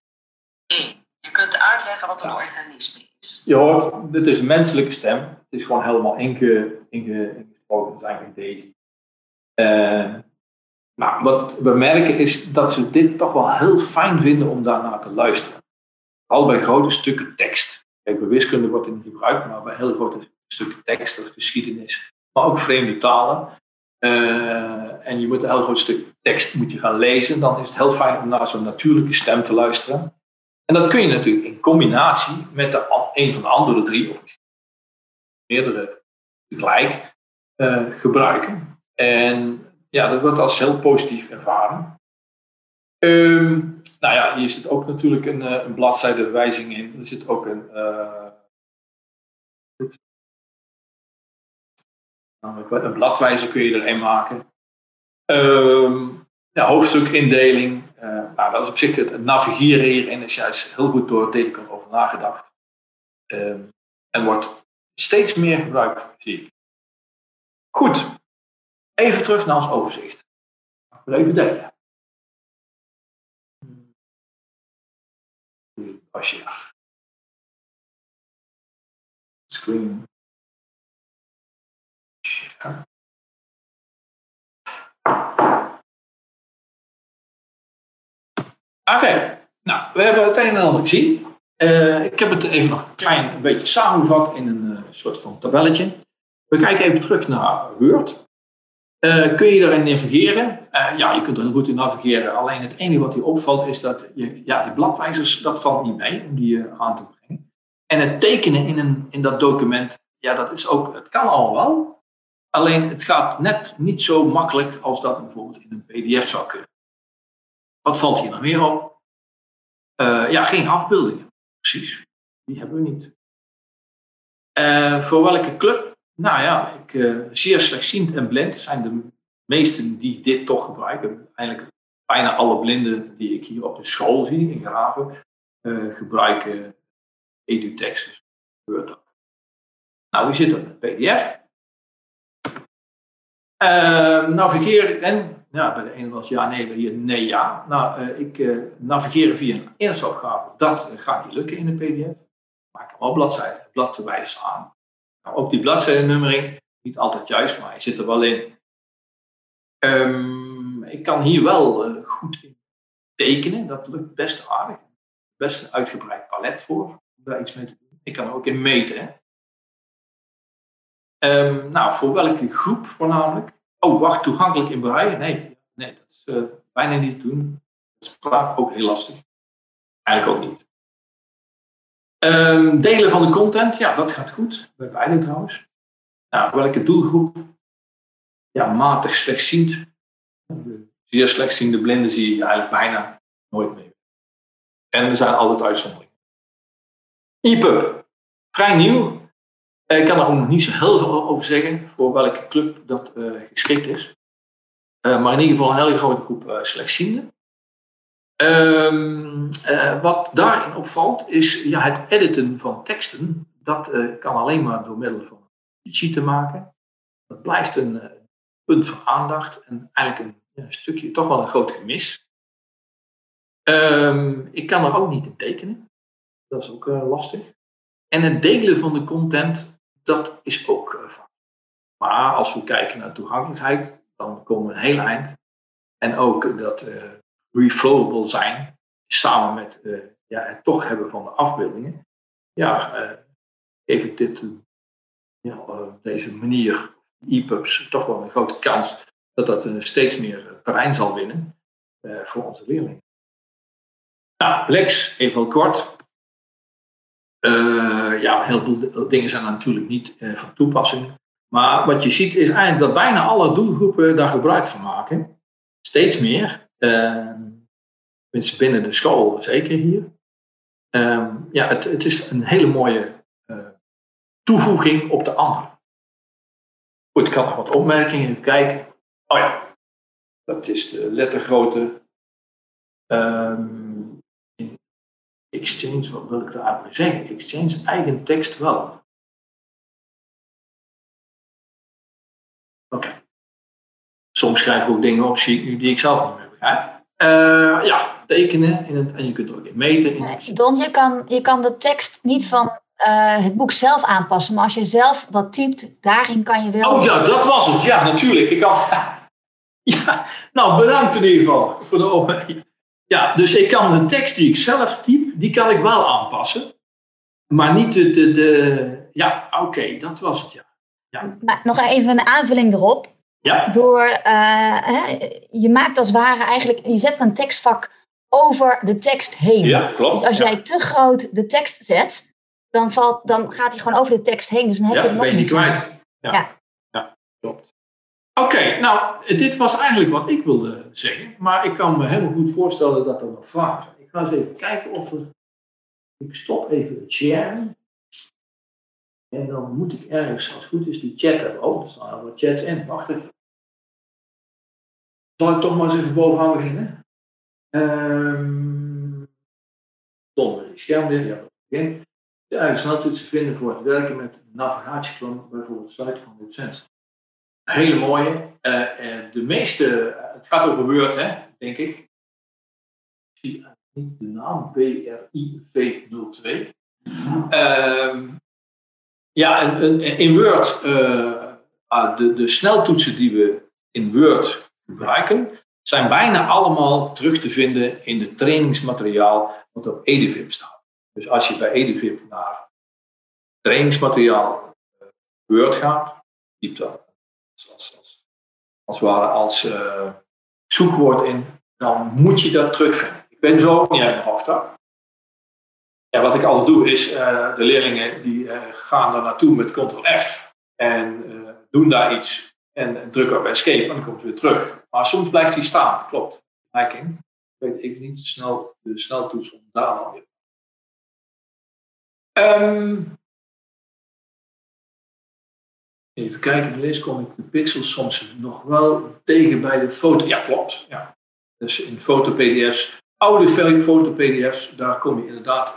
1. Je kunt uitleggen wat een organisme is. Je hoort, dit is een menselijke stem. Het is gewoon helemaal inge, inge, ingesproken. Het is eigenlijk deze. Uh, maar wat we merken is dat ze dit toch wel heel fijn vinden om daarnaar te luisteren. Al bij grote stukken tekst. Kijk, bij wiskunde wordt het niet gebruikt, maar bij heel grote stukken tekst, of geschiedenis, maar ook vreemde talen. Uh, en je moet een heel groot stuk tekst moet je gaan lezen, dan is het heel fijn om naar zo'n natuurlijke stem te luisteren. En dat kun je natuurlijk in combinatie met de, een van de andere drie, of meerdere tegelijk, uh, gebruiken. En ja, dat wordt als heel positief ervaren. Um, nou ja, hier zit ook natuurlijk een, eh, een bladzijdewijzing in. Er zit ook een. Uh, een bladwijzer kun je erin maken. Um, ja, hoofdstukindeling. Nou, dat is op zich het, navigeren hierin is juist heel goed door Dedicon over nagedacht. Um, en wordt steeds meer gebruikt, zie ik. Goed, even terug naar ons overzicht. Even delen. Pasja. Screen. Oké, nou, we hebben het een en ander gezien. Uh, ik heb het even nog een klein beetje samengevat in een uh, soort van tabelletje. We kijken even terug naar Word. Uh, kun je erin navigeren? ja, je kunt er heel goed in navigeren. Alleen het enige wat hier opvalt is dat je, ja, die bladwijzers, dat valt niet mee om die aan te brengen. En het tekenen in, een, in dat document, ja, dat is ook, het kan al wel. Alleen het gaat net niet zo makkelijk als dat bijvoorbeeld in een PDF zou kunnen. Wat valt hier nog meer op? Uh, ja, geen afbeeldingen. Precies. Die hebben we niet. Uh, voor welke club? Nou ja, ik, uh, zeer slechtziend en blind zijn de meesten die dit toch gebruiken. Eigenlijk bijna alle blinden die ik hier op de school zie in Graven, gebruiken EduText. Dus Word. Nou, wie zit er met PDF? navigeren en ja, bij de ene was ja, nee, bij hier nee, ja. Nou, uh, ik uh, navigeren via een eerste opgave, dat uh, gaat niet lukken in een pdf. Maak hem wel bladzijden, bladwijzers aan. Nou, ook die bladzijdennummering, niet altijd juist, maar hij zit er wel in. Um, ik kan hier wel goed in tekenen, dat lukt best aardig. Best een uitgebreid palet voor, om daar iets mee te doen. Ik kan er ook in meten. Um, nou, voor welke groep voornamelijk? Oh, wacht, toegankelijk in braille? Nee, nee dat is uh, bijna niet te doen. Is ook heel lastig. Eigenlijk ook niet. Um, delen van de content, ja, dat gaat goed. Bij beide trouwens. Nou, welke doelgroep? Ja, matig slechtziend. Zeer slechtziende blinden zie je eigenlijk bijna nooit meer. En er zijn altijd uitzonderingen. EPUB, vrij nieuw. Eh, ik kan er ook nog niet zo heel veel over zeggen voor welke club dat uh, geschikt is. Uh, maar in ieder geval een hele grote groep uh, wat daarin opvalt is ja, het editen van teksten. Dat kan alleen maar door middel van editie te maken. Dat blijft een punt van aandacht en eigenlijk een, stukje, toch wel een groot gemis. Um, ik kan er ook niet in tekenen. Dat is ook lastig. En het delen van de content, dat is ook uh, van. Maar als we kijken naar toegankelijkheid, dan komen we een heel eind. En ook dat uh, reflowable zijn, samen met uh, ja, het toch hebben van de afbeeldingen, ja, geef ik dit, deze manier, EPUBs, toch wel een grote kans dat dat steeds meer terrein zal winnen voor onze leerlingen. Nou, Lex, even heel kort. Uh, ja, een heleboel dingen zijn natuurlijk niet uh, van toepassing. Maar wat je ziet is eigenlijk dat bijna alle doelgroepen daar gebruik van maken. Steeds meer. Uh, binnen de school zeker hier. ehm, ja, het, het is een hele mooie eh, toevoeging op de andere. Goed, ik kan nog wat opmerkingen even kijken. Oh ja, dat is de lettergrootte. Ehm, Exchange, wat wil ik daar eigenlijk zeggen? Exchange eigen tekst wel. Oké. Soms schrijf ik ook dingen op, zie ik nu, die ik zelf niet meer begrijp. Eh, ja, tekenen in het, en je kunt er ook in meten. In Don, je kan, je kan de tekst niet van eh, het boek zelf aanpassen. Maar als je zelf wat typt, daarin kan je wel... Oh ja, dat was het. Ja, natuurlijk. Ik had... (laughs) Ja, nou bedankt in ieder geval voor de opmerking. Ja, dus ik kan de tekst die ik zelf typ, die kan ik wel aanpassen. Maar niet de... de, de ja, oké, dat was het, ja. Maar nog even een aanvulling erop. Ja, Door, eh, hè, je maakt als het ware eigenlijk, je zet een tekstvak over de tekst heen. ja klopt. Dus als ja. jij te groot de tekst zet, dan, valt, dan gaat hij gewoon over de tekst heen. Dus dan heb Ja, je het ben je niet kwijt. Ja, Ja. ja. klopt. Oké, nou, dit was eigenlijk wat ik wilde zeggen. Maar ik kan me helemaal goed voorstellen dat er nog vragen zijn. Ik ga eens even kijken of er... Ik stop even het sharen. En dan moet ik ergens, als het goed is, die chat hebben. Oh, staan wat chats in. Wacht even. Zal ik toch maar eens even bovenaan beginnen? Ehm Tom, die scherm weer. Ja, begin. De eigen sneltoetsen vinden voor het werken met navigatieklanten, bijvoorbeeld sluiten van docent. Een hele mooie. Eh, de meeste, het gaat over Word, hè, denk ik. Ik zie de naam, BRIV02. Ehm, ja, en, in Word, eh, ah, de, de sneltoetsen die we in Word gebruiken, zijn bijna allemaal terug te vinden in het trainingsmateriaal wat op Edivip staat. Dus als je bij Edivip naar trainingsmateriaal eh, Word gaat, typ dat als, als, als, ware als eh, zoekwoord in, dan moet je dat terugvinden. Ik ben zo ook niet uit mijn hoofd. hoor. Ja, wat ik altijd doe is, eh, de leerlingen die eh, gaan daar naartoe met ctrl-f en doen daar iets en drukken op escape en dan komt het weer terug. Maar soms blijft hij staan, dat klopt. Hacking. Weet ik niet snel, de sneltoets om daar dan weer. Ehm, even kijken, in lees kom ik de pixels soms nog wel tegen bij de foto. Ja, klopt. Ja. Dus in foto-PDF's, oude foto-PDF's, daar kom je inderdaad eh,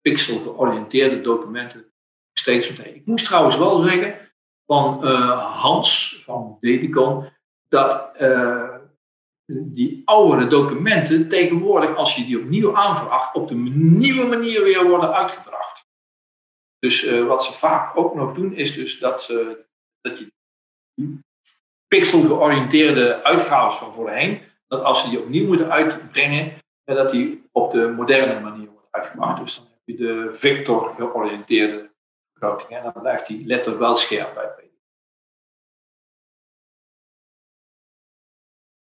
pixel-georiënteerde documenten steeds meer tegen. Ik moest trouwens wel zeggen van eh, Hans van Dedicon dat eh, die oudere documenten tegenwoordig, als je die opnieuw aanvraagt, op de nieuwe manier weer worden uitgebracht. Dus wat ze vaak ook nog doen, is dus dat, ze, dat je die pixel-georiënteerde uitgaves van voorheen, dat als ze die opnieuw moeten uitbrengen, eh, dat die op de moderne manier wordt uitgebracht. Dus dan heb je de vector-georiënteerde vergroting. En dan blijft die letter wel scherp bij.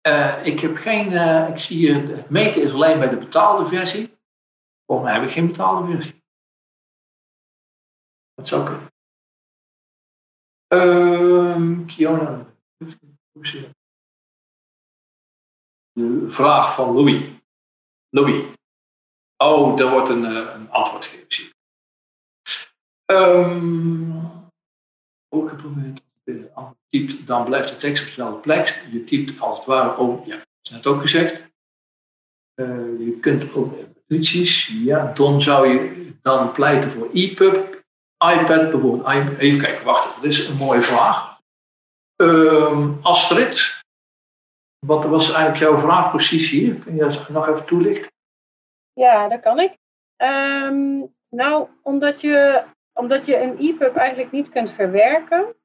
Eh, ik heb geen, eh, ik zie hier, het meten is alleen bij de betaalde versie. Volgens mij heb ik geen betaalde versie. Dat zou kunnen. Ehm Kiona. De vraag van Louis. Louis. Oh, er wordt een, eh, een antwoord gegeven. Ehm, ook geprobeerd. Je typt, dan blijft de tekst op dezelfde plek. Je typt als het ware over. Ja, dat is net ook gezegd. Eh, je kunt ook notities. Ja, dan zou je dan pleiten voor EPUB, iPad bijvoorbeeld. I- Even kijken, wacht. Is een mooie vraag. Ehm, Astrid, wat was eigenlijk jouw vraag precies hier? Kun je dat nog even toelichten? Ja, dat kan ik. Ehm, nou, omdat je, omdat je een EPUB eigenlijk niet kunt verwerken,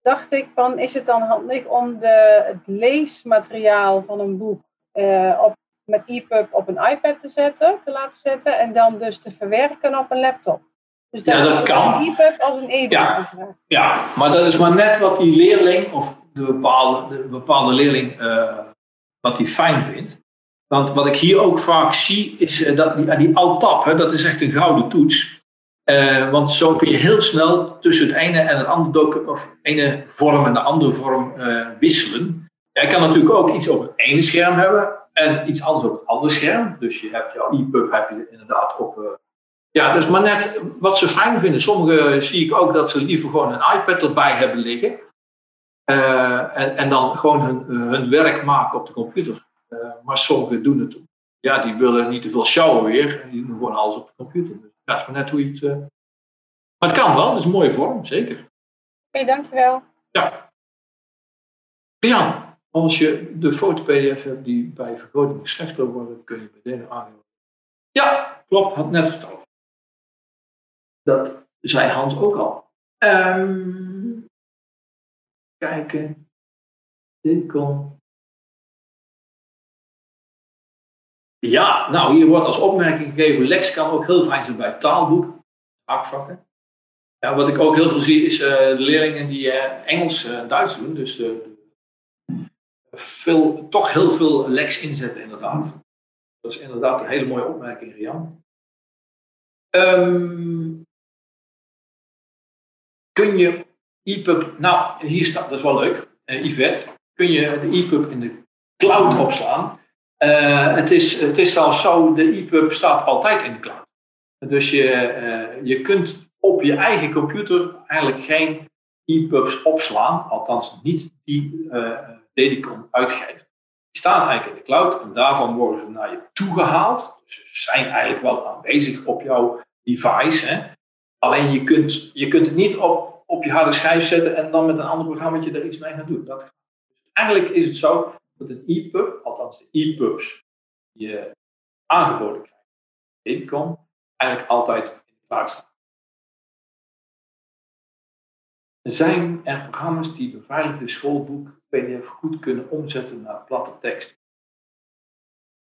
dacht ik van, is het dan handig om de, het leesmateriaal van een boek eh, op, met EPUB op een iPad te zetten, te laten zetten, en dan dus te verwerken op een laptop. Dus Ja, dat kan. Een EPUB als een e-book. Ja. Ja, maar dat is maar net wat die leerling of de bepaalde, de bepaalde leerling eh, wat hij fijn vindt. Want wat ik hier ook vaak zie is eh, dat die, die alt-tab, hè, dat is echt een gouden toets. Eh, want zo kun je heel snel tussen het ene en het andere of ene vorm en de andere vorm wisselen. Ja, je kan natuurlijk ook iets op het ene scherm hebben en iets anders op het andere scherm. Dus je hebt jouw EPUB heb je inderdaad op, Ja, dus maar net wat ze fijn vinden. Sommigen zie ik ook dat ze liever gewoon een iPad erbij hebben liggen. Eh, en, en dan gewoon hun, hun werk maken op de computer. Eh, maar sommigen doen het. Ja, die willen niet te veel showen weer. En die doen gewoon alles op de computer. Dus ja, is maar net hoe je het. eh, Maar het kan wel, het is een mooie vorm, zeker. Oké, dankjewel. Ja. Jan, als je de foto-PDF hebt die bij vergroting slechter worden, kun je meteen aangeven. Ja, klopt, had net verteld. Dat zei Hans ook al. Ehm, kijken. Ja, nou, hier wordt als opmerking gegeven: Lex kan ook heel fijn zijn bij taalboek, vakvakken. Ja, wat ik ook heel veel zie is eh, de leerlingen die eh, Engels en Duits doen. Dus veel, toch heel veel Lex inzetten, inderdaad. Dat is inderdaad een hele mooie opmerking, Rian. Ehm, kun je EPUB, nou hier staat, dat is wel leuk, uh, Yvette, kun je de EPUB in de cloud opslaan. Uh, het, is, het is zelfs zo, de EPUB staat altijd in de cloud. Dus je, uh, je kunt op je eigen computer eigenlijk geen EPUBs opslaan, althans niet die Dedicon uitgeeft. Die staan eigenlijk in de cloud en daarvan worden ze naar je toegehaald. Dus ze zijn eigenlijk wel aanwezig op jouw device. Hè. Alleen je kunt, je kunt het niet op, op je harde schijf zetten en dan met een ander programma er iets mee gaan doen. Dat, eigenlijk is het zo dat een EPUB, althans de EPUBs die je aangeboden krijgt, Dedicon, eigenlijk altijd in de cloud staan. Er zijn er programma's die beveiligde schoolboek PDF goed kunnen omzetten naar platte tekst.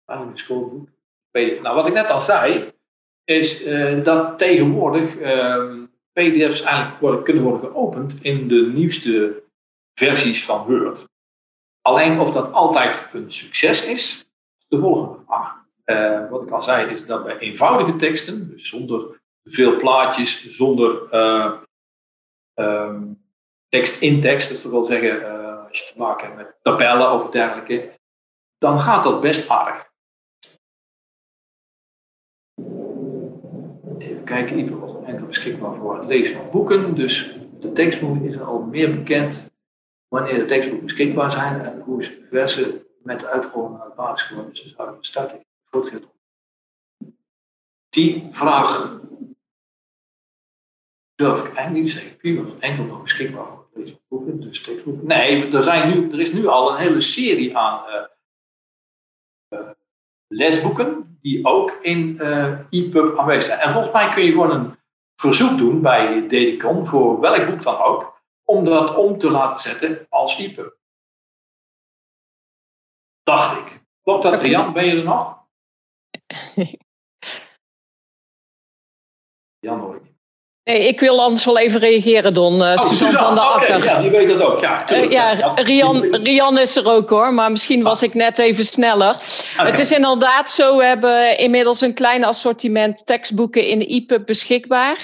Beveiligde schoolboek PDF. Nou, wat ik net al zei, is uh, dat tegenwoordig uh, PDF's eigenlijk kunnen worden geopend in de nieuwste versies van Word. Alleen of dat altijd een succes is, de volgende vraag. Uh, wat ik al zei, is dat bij eenvoudige teksten, dus zonder veel plaatjes, zonder tekst in tekst, dat wil zeggen uh, als je te maken hebt met tabellen of dergelijke, dan gaat dat best aardig. Even kijken, ieder was enkel beschikbaar voor het lezen van boeken, dus de tekstboek is al meer bekend wanneer de tekstboeken beschikbaar zijn en hoe versen met de naar het basisschool dus zouden starten voortgezet. Die vraag durf ik eigenlijk niet te zeggen. Prima, enkel nog beschikbaar voor deze boeken, dus tekstboeken. Nee, er, zijn nu, er is nu al een hele serie aan uh, uh, lesboeken die ook in uh, EPUB aanwezig zijn. En volgens mij kun je gewoon een verzoek doen bij Dedicon voor welk boek dan ook, om dat om te laten zetten als EPUB. Dacht ik. Klopt dat, Rian? Ben je er nog? (laughs) Jan hoor ik. Nee, ik wil anders wel even reageren, Don. Uh, oh, Suzanne van der okay, Akker. Ja, die weet dat ook. Ja, uh, ja, Rian, Rian is er ook hoor, maar misschien was ik net even sneller. Okay. Het is inderdaad zo, we hebben inmiddels een klein assortiment tekstboeken in de EPUB beschikbaar.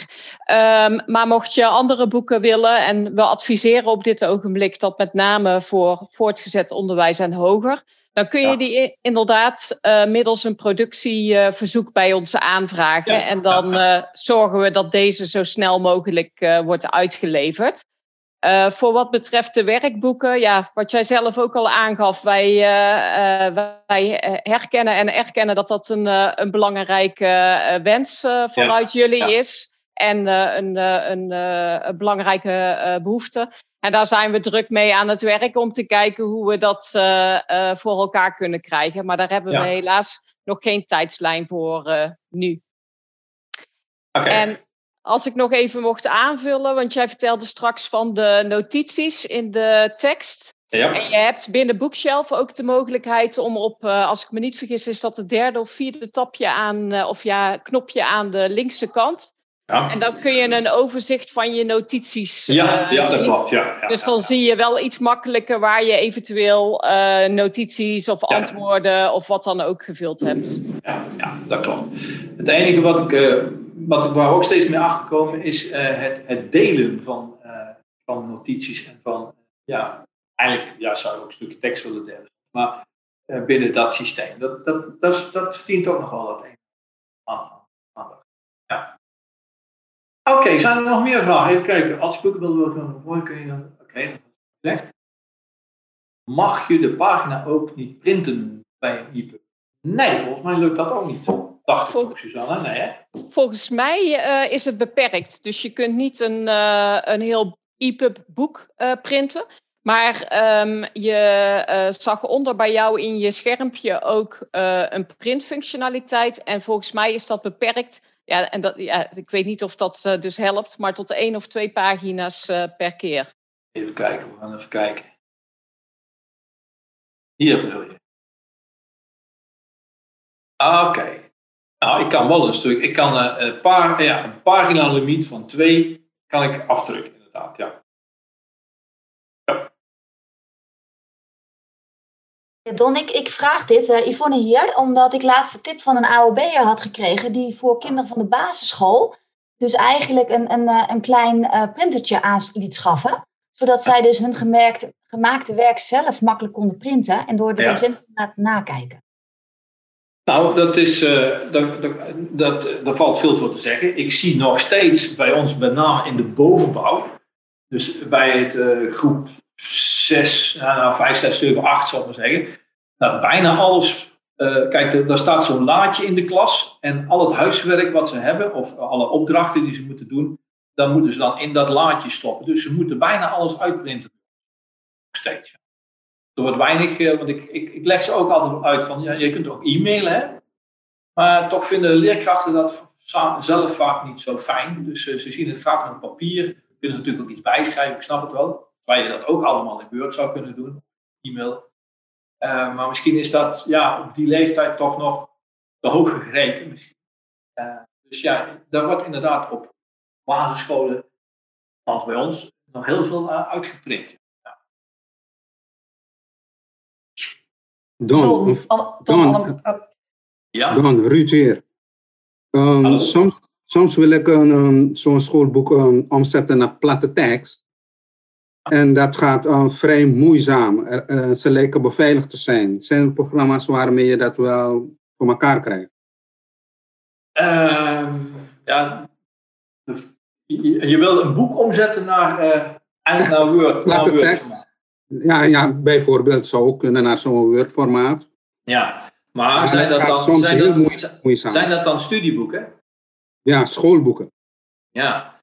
Um, maar mocht je andere boeken willen, en we adviseren op dit ogenblik dat met name voor voortgezet onderwijs en hoger, dan kun je ja. die inderdaad uh, middels een productieverzoek uh, bij ons aanvragen. Ja. En dan uh, zorgen we dat deze zo snel mogelijk wordt uitgeleverd. voor wat betreft de werkboeken, ja, wat jij zelf ook al aangaf, wij, wij herkennen en erkennen dat dat een, een belangrijke wens vanuit ja. jullie is. En een, een, een belangrijke behoefte. En daar zijn we druk mee aan het werk om te kijken hoe we dat uh, uh, voor elkaar kunnen krijgen. Maar daar hebben ja. we helaas nog geen tijdslijn voor uh, nu. Okay. En als ik nog even mocht aanvullen, want jij vertelde straks van de notities in de tekst. Ja. En je hebt binnen Bookshelf ook de mogelijkheid om op, als ik me niet vergis, is dat het derde of vierde tapje aan, of ja, knopje aan de linkse kant. Ja. En dan kun je een overzicht van je notities ja, uh, ja, zien. dat klopt. Ja, ja, dus dan ja, zie je wel iets makkelijker waar je eventueel uh, notities of antwoorden of wat dan ook gevuld hebt. Ja, ja dat klopt. Het enige wat ik, uh, wat ik waar ook steeds meer achterkomen is het, het, delen van, van notities en van, ja, eigenlijk ja, zou ik ook een stukje tekst willen delen. Maar binnen dat systeem, dat, dat, dat, dat verdient ook nog wel wat aandacht. Oké, zijn er nog meer vragen? Even kijken. Als boeken wil gaan voor kun je dan. Oké, is gezegd. Mag je de pagina ook niet printen bij een e-book? Nee, volgens mij lukt dat ook niet. Dacht ik ook, Suzanne. Nee, hè? Volgens mij eh, is het beperkt. Dus je kunt niet een, eh, een heel EPUB boek eh, printen. Maar ehm, je zag onder bij jou in je schermpje ook een printfunctionaliteit. En volgens mij is dat beperkt. Ja, en dat, ja, ik weet niet of dat eh, dus helpt, maar tot één of twee pagina's eh, per keer. Even kijken, we gaan even kijken. Hier bedoel je. Ah, Oké. Nou, ik kan wel een stuk. Ik kan eh, een, paar, ja, een pagina limiet van twee kan ik afdrukken, inderdaad. Ja. Don, ik, ik vraag dit, eh, Yvonne hier, omdat ik laatst de tip van een AOB'er had gekregen die voor kinderen van de basisschool dus eigenlijk een, een, eh, een klein eh, printertje aan liet schaffen. Zodat zij dus hun gemerkte, gemaakte werk zelf makkelijk konden printen en door de Ja. docent te laten nakijken. Nou, dat is, dat, dat, dat, daar valt veel voor te zeggen. Ik zie nog steeds bij ons, met name in de bovenbouw, dus bij het groep 6, nou, 5, 6, 7, 8 zal ik maar zeggen, dat bijna alles, eh, kijk, daar staat zo'n laadje in de klas en al het huiswerk wat ze hebben, of alle opdrachten die ze moeten doen, dan moeten ze dan in dat laadje stoppen. Dus ze moeten bijna alles uitprinten. Steeds. Er wordt weinig, eh, want ik, ik, ik leg ze ook altijd uit van, ja, je kunt ook e-mailen, hè. Maar toch vinden leerkrachten dat zelf vaak niet zo fijn. Dus eh, ze zien het graag op papier. Kunnen ze natuurlijk ook iets bijschrijven, ik snap het wel. Terwijl je dat ook allemaal in Word zou kunnen doen, e-mail. Eh, maar misschien is dat ja, op die leeftijd toch nog te hoog gegrepen. Misschien. Eh, dus ja, daar wordt inderdaad op basisscholen, althans bij ons, nog heel veel uh, uitgeprint. Don, Don, Ja, Don, Ruud. Um, Hallo. soms, soms wil ik een, um, zo'n schoolboek um, omzetten naar platte tekst. En dat gaat um, vrij moeizaam. Eh, ze lijken beveiligd te zijn. Zijn er programma's waarmee je dat wel voor elkaar krijgt? Ehm, ja je, je wil een boek omzetten naar, eigenlijk naar Word. (laughs) Naar Word. Ja, ja, bijvoorbeeld zou ook kunnen naar zo'n Word-formaat. Ja, maar Maar zijn dat dan, zijn, dat. Moeizaam. zijn dat dan studieboeken? Ja, schoolboeken. Ja,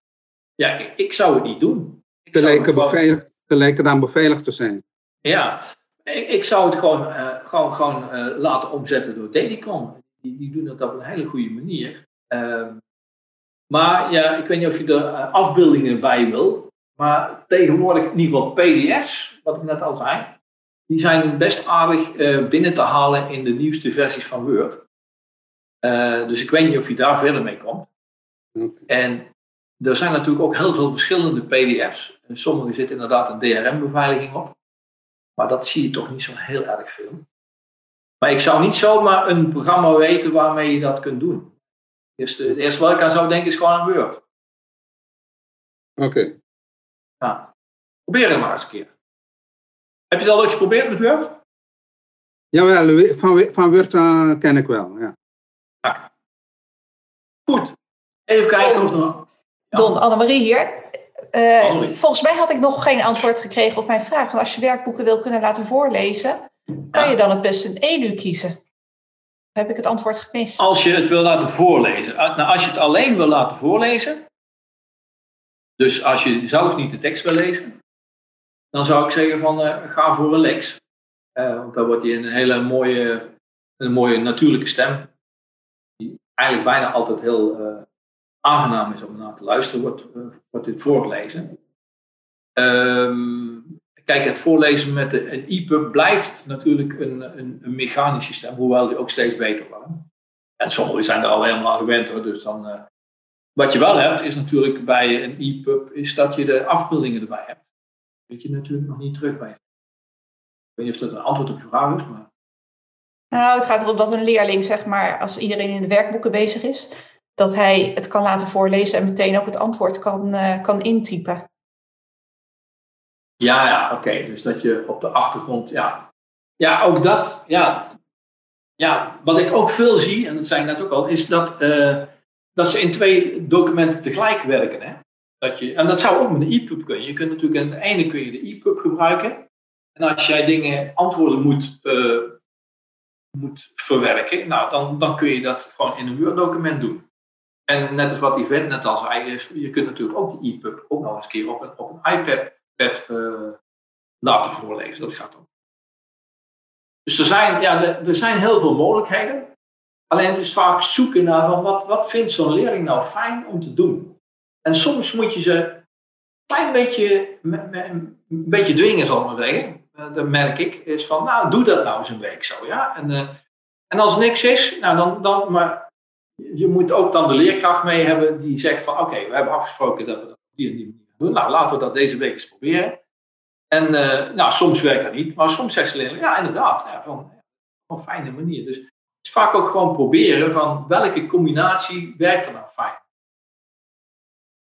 ja ik, ik zou het niet doen. Het lijken, gewoon- beveiligd, ze lijken dan beveiligd te zijn. Ja, ik, ik zou het gewoon, eh, gewoon, gewoon eh, laten omzetten door Dedicon. Die, die doen dat op een hele goede manier. Ehm, maar ja, ik weet niet of je er eh, afbeeldingen bij wil. Maar tegenwoordig in ieder geval PDF's, wat ik net al zei, die zijn best aardig binnen te halen in de nieuwste versies van Word. Dus ik weet niet of je daar verder mee komt. En er zijn natuurlijk ook heel veel verschillende PDF's. En sommige zitten inderdaad een DRM-beveiliging op. Maar dat zie je toch niet zo heel erg veel. Maar ik zou niet zomaar een programma weten waarmee je dat kunt doen. Dus de, het eerste wat ik aan zou denken is gewoon een Word. Oké. Ja. Probeer het maar eens een keer. Heb je het al ooit geprobeerd met Word? Jawel, van, van Word eh, ken ik wel. Ja. Goed. Even kijken of er... Ja. Don, Annemarie hier. Eh, Annemarie. volgens mij had ik nog geen antwoord gekregen op mijn vraag. Want als je werkboeken wil kunnen laten voorlezen, kan Ja. je dan het beste een edu kiezen? Heb ik het antwoord gemist? Als je het wil laten voorlezen. Ah, Nou, als je het alleen wil laten voorlezen. Dus als je zelf niet de tekst wil lezen. Dan zou ik zeggen van eh, ga voor een lex. Eh, want dan wordt je een hele mooie, een mooie natuurlijke stem. Die eigenlijk bijna altijd heel aangenaam is om naar te luisteren. Wordt, eh, wordt dit voorgelezen. Ehm, kijk, het voorlezen met de, een EPUB blijft natuurlijk een, een, een mechanisch systeem. Hoewel die ook steeds beter wordt. En sommigen zijn er al helemaal gewend. Dus dan, eh, wat je wel hebt, is natuurlijk bij een EPUB, is dat je de afbeeldingen erbij hebt. Weet je natuurlijk nog niet terug bij. Ik weet niet of dat een antwoord op je vraag is, maar Nou, het gaat erom dat een leerling, zeg maar, als iedereen in de werkboeken bezig is, dat hij het kan laten voorlezen en meteen ook het antwoord kan, eh, kan intypen. ja, ja, oké. Dus dat je op de achtergrond, ja. Ja, ook dat, ja. Ja, wat ik ook veel zie, en dat zei ik net ook al, is dat, eh, dat ze in twee documenten tegelijk werken. Hè? Dat je, en dat zou ook met een EPUB kunnen. Je kunt natuurlijk aan de ene kun je de EPUB gebruiken. En als jij dingen, antwoorden moet, uh, moet verwerken, nou, dan, dan kun je dat gewoon in een Word-document doen. En net als wat Yvette net al zei, je kunt natuurlijk ook de EPUB ook nog eens een keer op een, op een iPad uh, laten voorlezen. Dat gaat ook. Dus er zijn, ja, er, zijn heel veel mogelijkheden. Alleen het is vaak zoeken naar van wat, wat vindt zo'n leerling nou fijn om te doen. En soms moet je ze een klein beetje, een beetje dwingen, zal ik maar zeggen. Eh, dat merk ik. Is van, nou, doe dat nou eens een week zo. Ja? En, uh, en als niks is, nou dan, dan, maar je moet ook dan de leerkracht mee hebben die zegt van, oké, we hebben afgesproken dat we dat op die en die manier doen. Nou, laten we dat deze week eens proberen. En uh, nou, soms werkt dat niet, maar soms zegt ze leerling, ja, inderdaad, ja, van, op een fijne manier. Dus het is vaak ook gewoon proberen van welke combinatie werkt er nou fijn.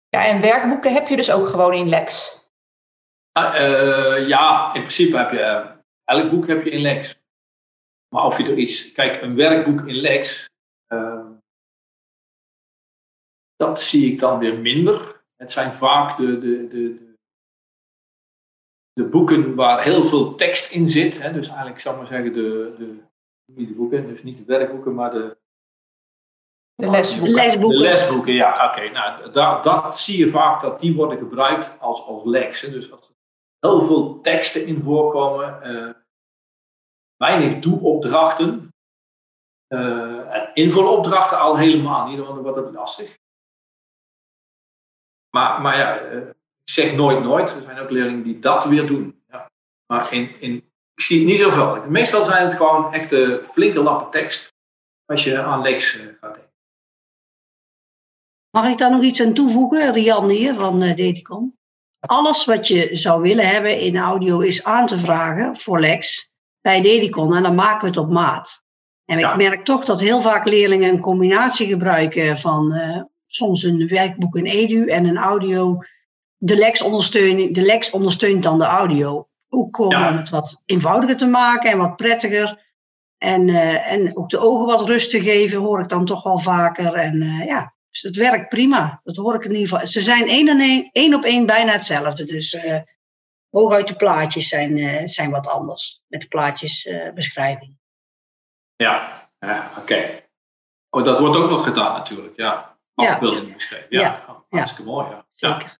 Ja, en werkboeken heb je dus ook gewoon in Lex. Uh, ja, in principe heb je, uh, elk boek heb je in Lex. Maar of je er iets, kijk, een werkboek in Lex, uh, dat zie ik dan weer minder. Het zijn vaak de, de, de, de, boeken waar heel veel tekst in zit. Hè? Dus eigenlijk, zou ik maar zeggen, de, de, niet de boeken, dus niet de werkboeken, maar de, de lesboeken. lesboeken. De lesboeken, ja, oké. Nou, dat, dat zie je vaak dat die worden gebruikt als, als lex. Hè. Dus als er heel veel teksten in voorkomen, uh, weinig doeopdrachten. Uh, en invulopdrachten al helemaal niet, want dan wordt het lastig. Maar, maar ja, ik zeg nooit nooit. Er zijn ook leerlingen die dat weer doen. Ja. Maar in, in, ik zie het niet zoveel. Meestal zijn het gewoon echte flinke lappen tekst als je aan lex gaat denken. Mag ik daar nog iets aan toevoegen, Rian hier van uh, Dedicom? Alles wat je zou willen hebben in audio is aan te vragen voor Lex bij Dedicon en dan maken we het op maat. En ja. ik merk toch dat heel vaak leerlingen een combinatie gebruiken van uh, soms een werkboek in Edu en een audio. De Lex, ondersteunt, de Lex ondersteunt dan de audio. Ook ja. om het wat eenvoudiger te maken en wat prettiger. En, uh, en ook de ogen wat rust te geven, hoor ik dan toch wel vaker. En uh, ja, dus het werkt prima. Dat hoor ik in ieder geval. Ze zijn één, en één, één op één bijna hetzelfde. Dus uh, hooguit de plaatjes zijn, zijn wat anders. Met de plaatjesbeschrijving. Ja, ja oké. Okay. Oh, dat wordt ook nog gedaan natuurlijk. Ja, afbeelding ja. beschreven. Ja, ja. Hartstikke mooi. Ja. Zeker.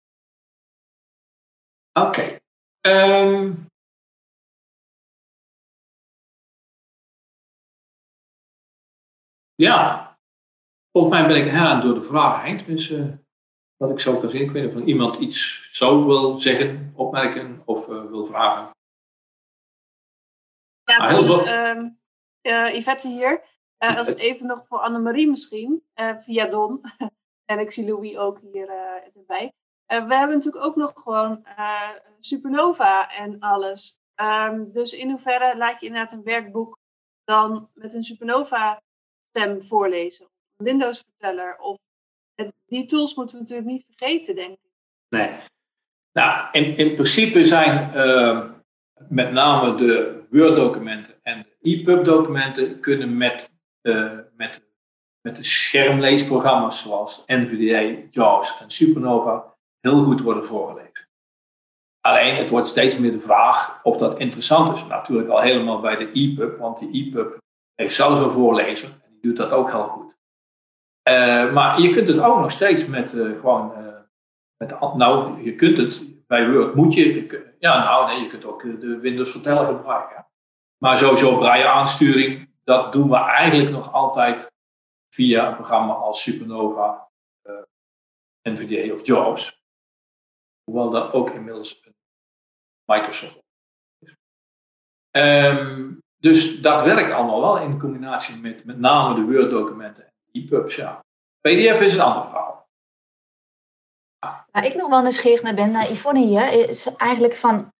Oké. Okay. Um, ja, Volgens mij ben ik heraan door de vragen heen. Dus uh, wat ik zo kan zien. Ik weet niet of iemand iets zo wil zeggen, opmerken of uh, wil vragen. Ja, ah, heel veel. Uh, uh, Yvette hier. Als ik even nog voor Annemarie misschien, via Don. (laughs) en ik zie Louis ook hier erbij. we hebben natuurlijk ook nog gewoon Supernova en alles. Um, dus in hoeverre laat je inderdaad een werkboek dan met een Supernova stem voorlezen? Windows-verteller. Of, die tools moeten we natuurlijk niet vergeten, denk ik. Nee. Nou, in, in principe zijn uh, met name de Word-documenten en de EPUB-documenten kunnen met, uh, met, met de schermleesprogramma's zoals NVDA, JAWS en Supernova heel goed worden voorgelezen. Alleen het wordt steeds meer de vraag of dat interessant is. Natuurlijk al helemaal bij de EPUB, want die EPUB heeft zelf een voorlezer en die doet dat ook heel goed. Uh, maar je kunt het ook nog steeds met uh, gewoon. Uh, met, nou, je kunt het bij Word moet je. Ja, nou nee, je kunt ook de Windows verteller gebruiken. Maar sowieso braille aansturing, dat doen we eigenlijk nog altijd via een programma als Supernova, NVDA of JAWS. Hoewel dat ook inmiddels een Microsoft is. Um, dus dat werkt allemaal wel in combinatie met met name de Word-documenten EPUBs, ja. PDF is een ander verhaal. Waar ik nog wel nieuwsgierig naar ben, naar Yvonne hier, is eigenlijk van...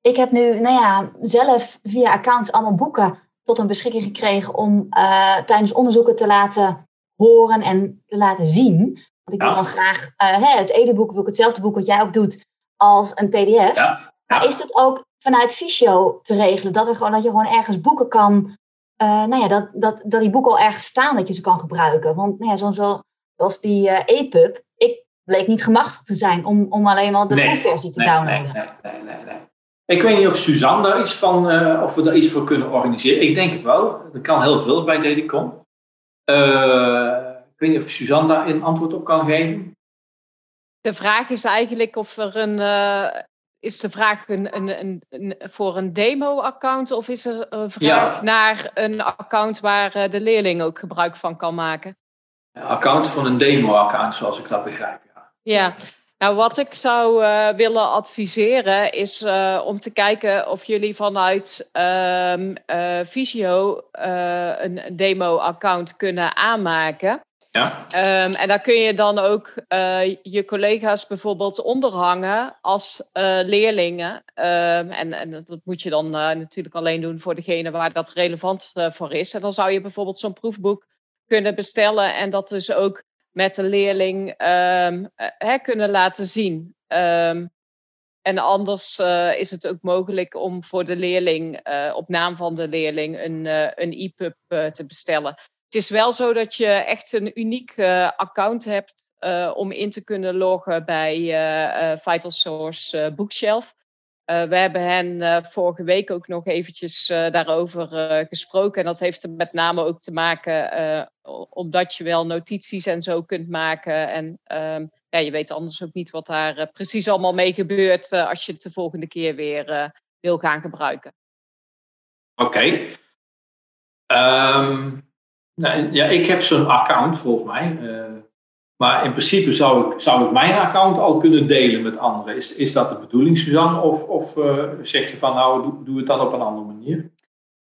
Ik heb nu, nou ja, zelf via accounts allemaal boeken tot een beschikking gekregen om uh, tijdens onderzoeken te laten horen en te laten zien. Want ik wil ja. dan graag uh, het edeboek, wil ik hetzelfde boek wat jij ook doet, als een pdf. Ja. Maar is het ook vanuit Visio te regelen? Dat, er gewoon, dat je gewoon ergens boeken kan uh, nou ja, dat, dat, dat die boeken al ergens staan dat je ze kan gebruiken. Want nou ja, zo'n zo, zoals die EPUB, ik bleek niet gemachtigd te zijn om, om alleen maar de Nee, versie te nee, downloaden. Nee, nee, nee, nee. Ik weet niet of Suzanne daar iets van, eh, of we daar iets voor kunnen organiseren. Ik denk het wel. Er kan heel veel bij Dedicon. Eh, ik weet niet of Suzanne daar een antwoord op kan geven. De vraag is eigenlijk of er een. eh, is de vraag een, een, een, een- voor een demo-account of is er een vraag Ja. naar een account waar de leerling ook gebruik van kan maken? Account van een demo-account, zoals ik dat begrijp. Ja. Ja, nou wat ik zou eh, willen adviseren is eh, om te kijken of jullie vanuit ehm eh, Visio een demo-account kunnen aanmaken. Ja. Ehm, en daar kun je dan ook je collega's bijvoorbeeld onderhangen als leerlingen. Ehm, en, en dat moet je dan natuurlijk alleen doen voor degene waar dat relevant voor is. En dan zou je bijvoorbeeld zo'n proefboek kunnen bestellen en dat dus ook met de leerling hè, kunnen laten zien. Ehm, en anders eh, is het ook mogelijk om voor de leerling, eh, op naam van de leerling, een, een e-pub te bestellen. Het is wel zo dat je echt een uniek account hebt om in te kunnen loggen bij Vital Source Bookshelf. Eh, we hebben hen eh, vorige week ook nog eventjes eh, daarover gesproken. En dat heeft er met name ook te maken omdat je wel notities en zo kunt maken. En ehm, ja, je weet anders ook niet wat daar precies allemaal mee gebeurt als je het de volgende keer weer wil gaan gebruiken. Oké. Ehm, nou, ja, ik heb zo'n account volgens mij. Maar in principe zou ik, zou ik mijn account al kunnen delen met anderen. Is, is dat de bedoeling, Suzanne? Of, of eh, zeg je van nou, doe, doe het dan op een andere manier?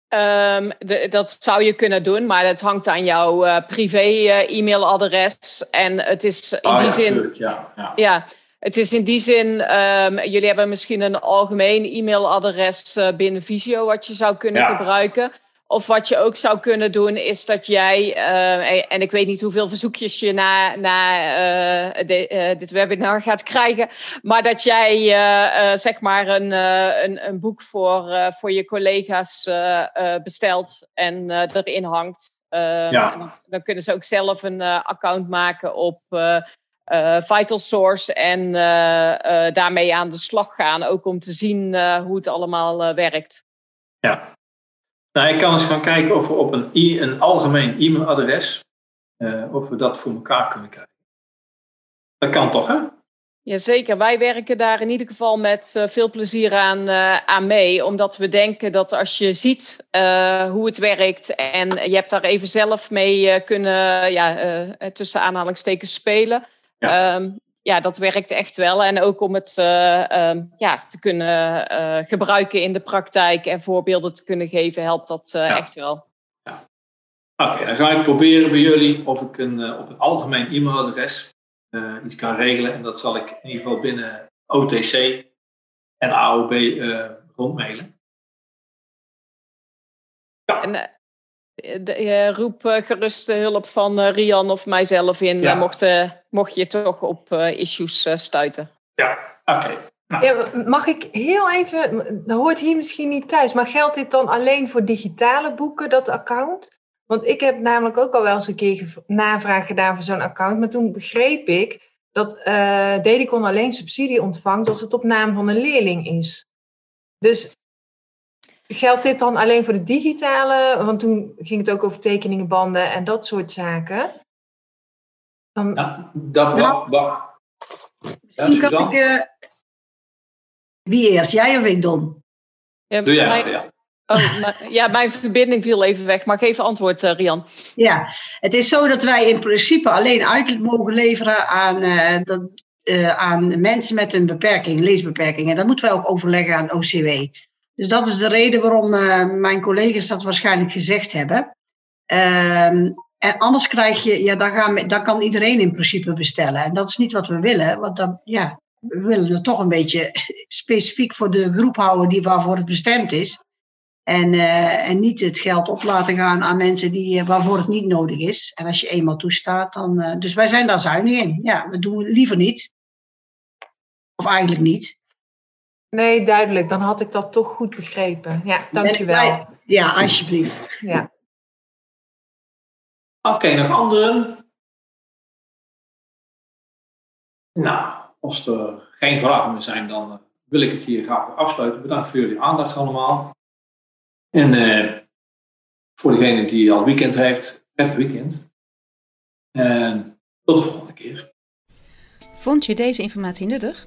Ehm, de- dat zou je kunnen doen, maar het hangt aan jouw eh, privé eh, e-mailadres. En het is in Ah, die ja, zin. tuurlijk, ja, ja. Ja, het is in die zin. ehm, jullie hebben misschien een algemeen e-mailadres binnen Visio wat je zou kunnen Ja. gebruiken. Of wat je ook zou kunnen doen, is dat jij, eh, en ik weet niet hoeveel verzoekjes je na, na eh, de- eh, dit webinar gaat krijgen, maar dat jij zeg maar een, een, een boek voor, voor je collega's bestelt en erin hangt. Ja. en dan, dan kunnen ze ook zelf een account maken op Vital Source en daarmee aan de slag gaan, ook om te zien hoe het allemaal werkt. Ja. Nou, ik kan eens gaan kijken of we op een, e- een algemeen e-mailadres, eh, of we dat voor elkaar kunnen krijgen. Dat kan toch, hè? Jazeker, wij werken daar in ieder geval met eh, veel plezier aan, eh, aan mee. Omdat we denken dat als je ziet hoe het werkt en je hebt daar even zelf mee kunnen, ja, tussen aanhalingstekens spelen. Ja. Ja. Ja, dat werkt echt wel. En ook om het eh, ehm, ja, te kunnen eh, gebruiken in de praktijk en voorbeelden te kunnen geven, helpt dat eh, Ja. echt wel. Oké, dan ga ik proberen bij jullie of ik een, op een algemeen e-mailadres iets kan regelen. En dat zal ik in ieder geval binnen OTC en AOB rondmailen. En, de, eh, roep eh, gerust de hulp van eh, Rian of mijzelf in, Ja. mocht, mocht je toch op eh, issues stuiten. Oké. Ja, mag ik heel even, dat hoort hier misschien niet thuis, maar geldt dit dan alleen voor digitale boeken, dat account? Want ik heb namelijk ook al wel eens een keer navraag gedaan voor zo'n account, maar toen begreep ik dat eh Dedicon alleen subsidie ontvangt als het op naam van een leerling is. Dus geldt dit dan alleen voor de digitale? Want toen ging het ook over tekeningenbanden en dat soort zaken. Dan, Dat, ja, Misschien kan Suzanne? ik, eh, wie eerst, jij of ik, Don? Ja, Doe jij mijn, ja. oh, maar- ja, mijn verbinding viel even weg. Maar geef antwoord, eh, Rian. Ja, het is zo dat wij in principe alleen uit mogen leveren aan, eh, dat, eh, aan mensen met een beperking, leesbeperking. En dat moeten wij ook overleggen aan OCW. Dus dat is de reden waarom eh, mijn collega's dat waarschijnlijk gezegd hebben. Ehm, en anders krijg je, ja, dan, gaan, dan kan iedereen in principe bestellen. En dat is niet wat we willen, want dan, ja, we willen het toch een beetje (laughs) specifiek voor de groep houden die waarvoor het bestemd is. En, eh, en niet het geld op laten gaan aan mensen die, eh, waarvoor het niet nodig is. En als je eenmaal toestaat, dan. dus wij zijn daar zuinig in. Ja, we doen het liever niet. Of eigenlijk niet. Nee, duidelijk. Dan had ik dat toch goed begrepen. Ja, dankjewel. Ja, alsjeblieft. Ja. Oké, nog anderen? Nou, als er geen vragen meer zijn, dan eh, wil ik het hier graag afsluiten. Bedankt voor jullie aandacht allemaal. En eh, voor degene die al weekend heeft, prettig weekend. En tot de volgende keer. Vond je deze informatie nuttig?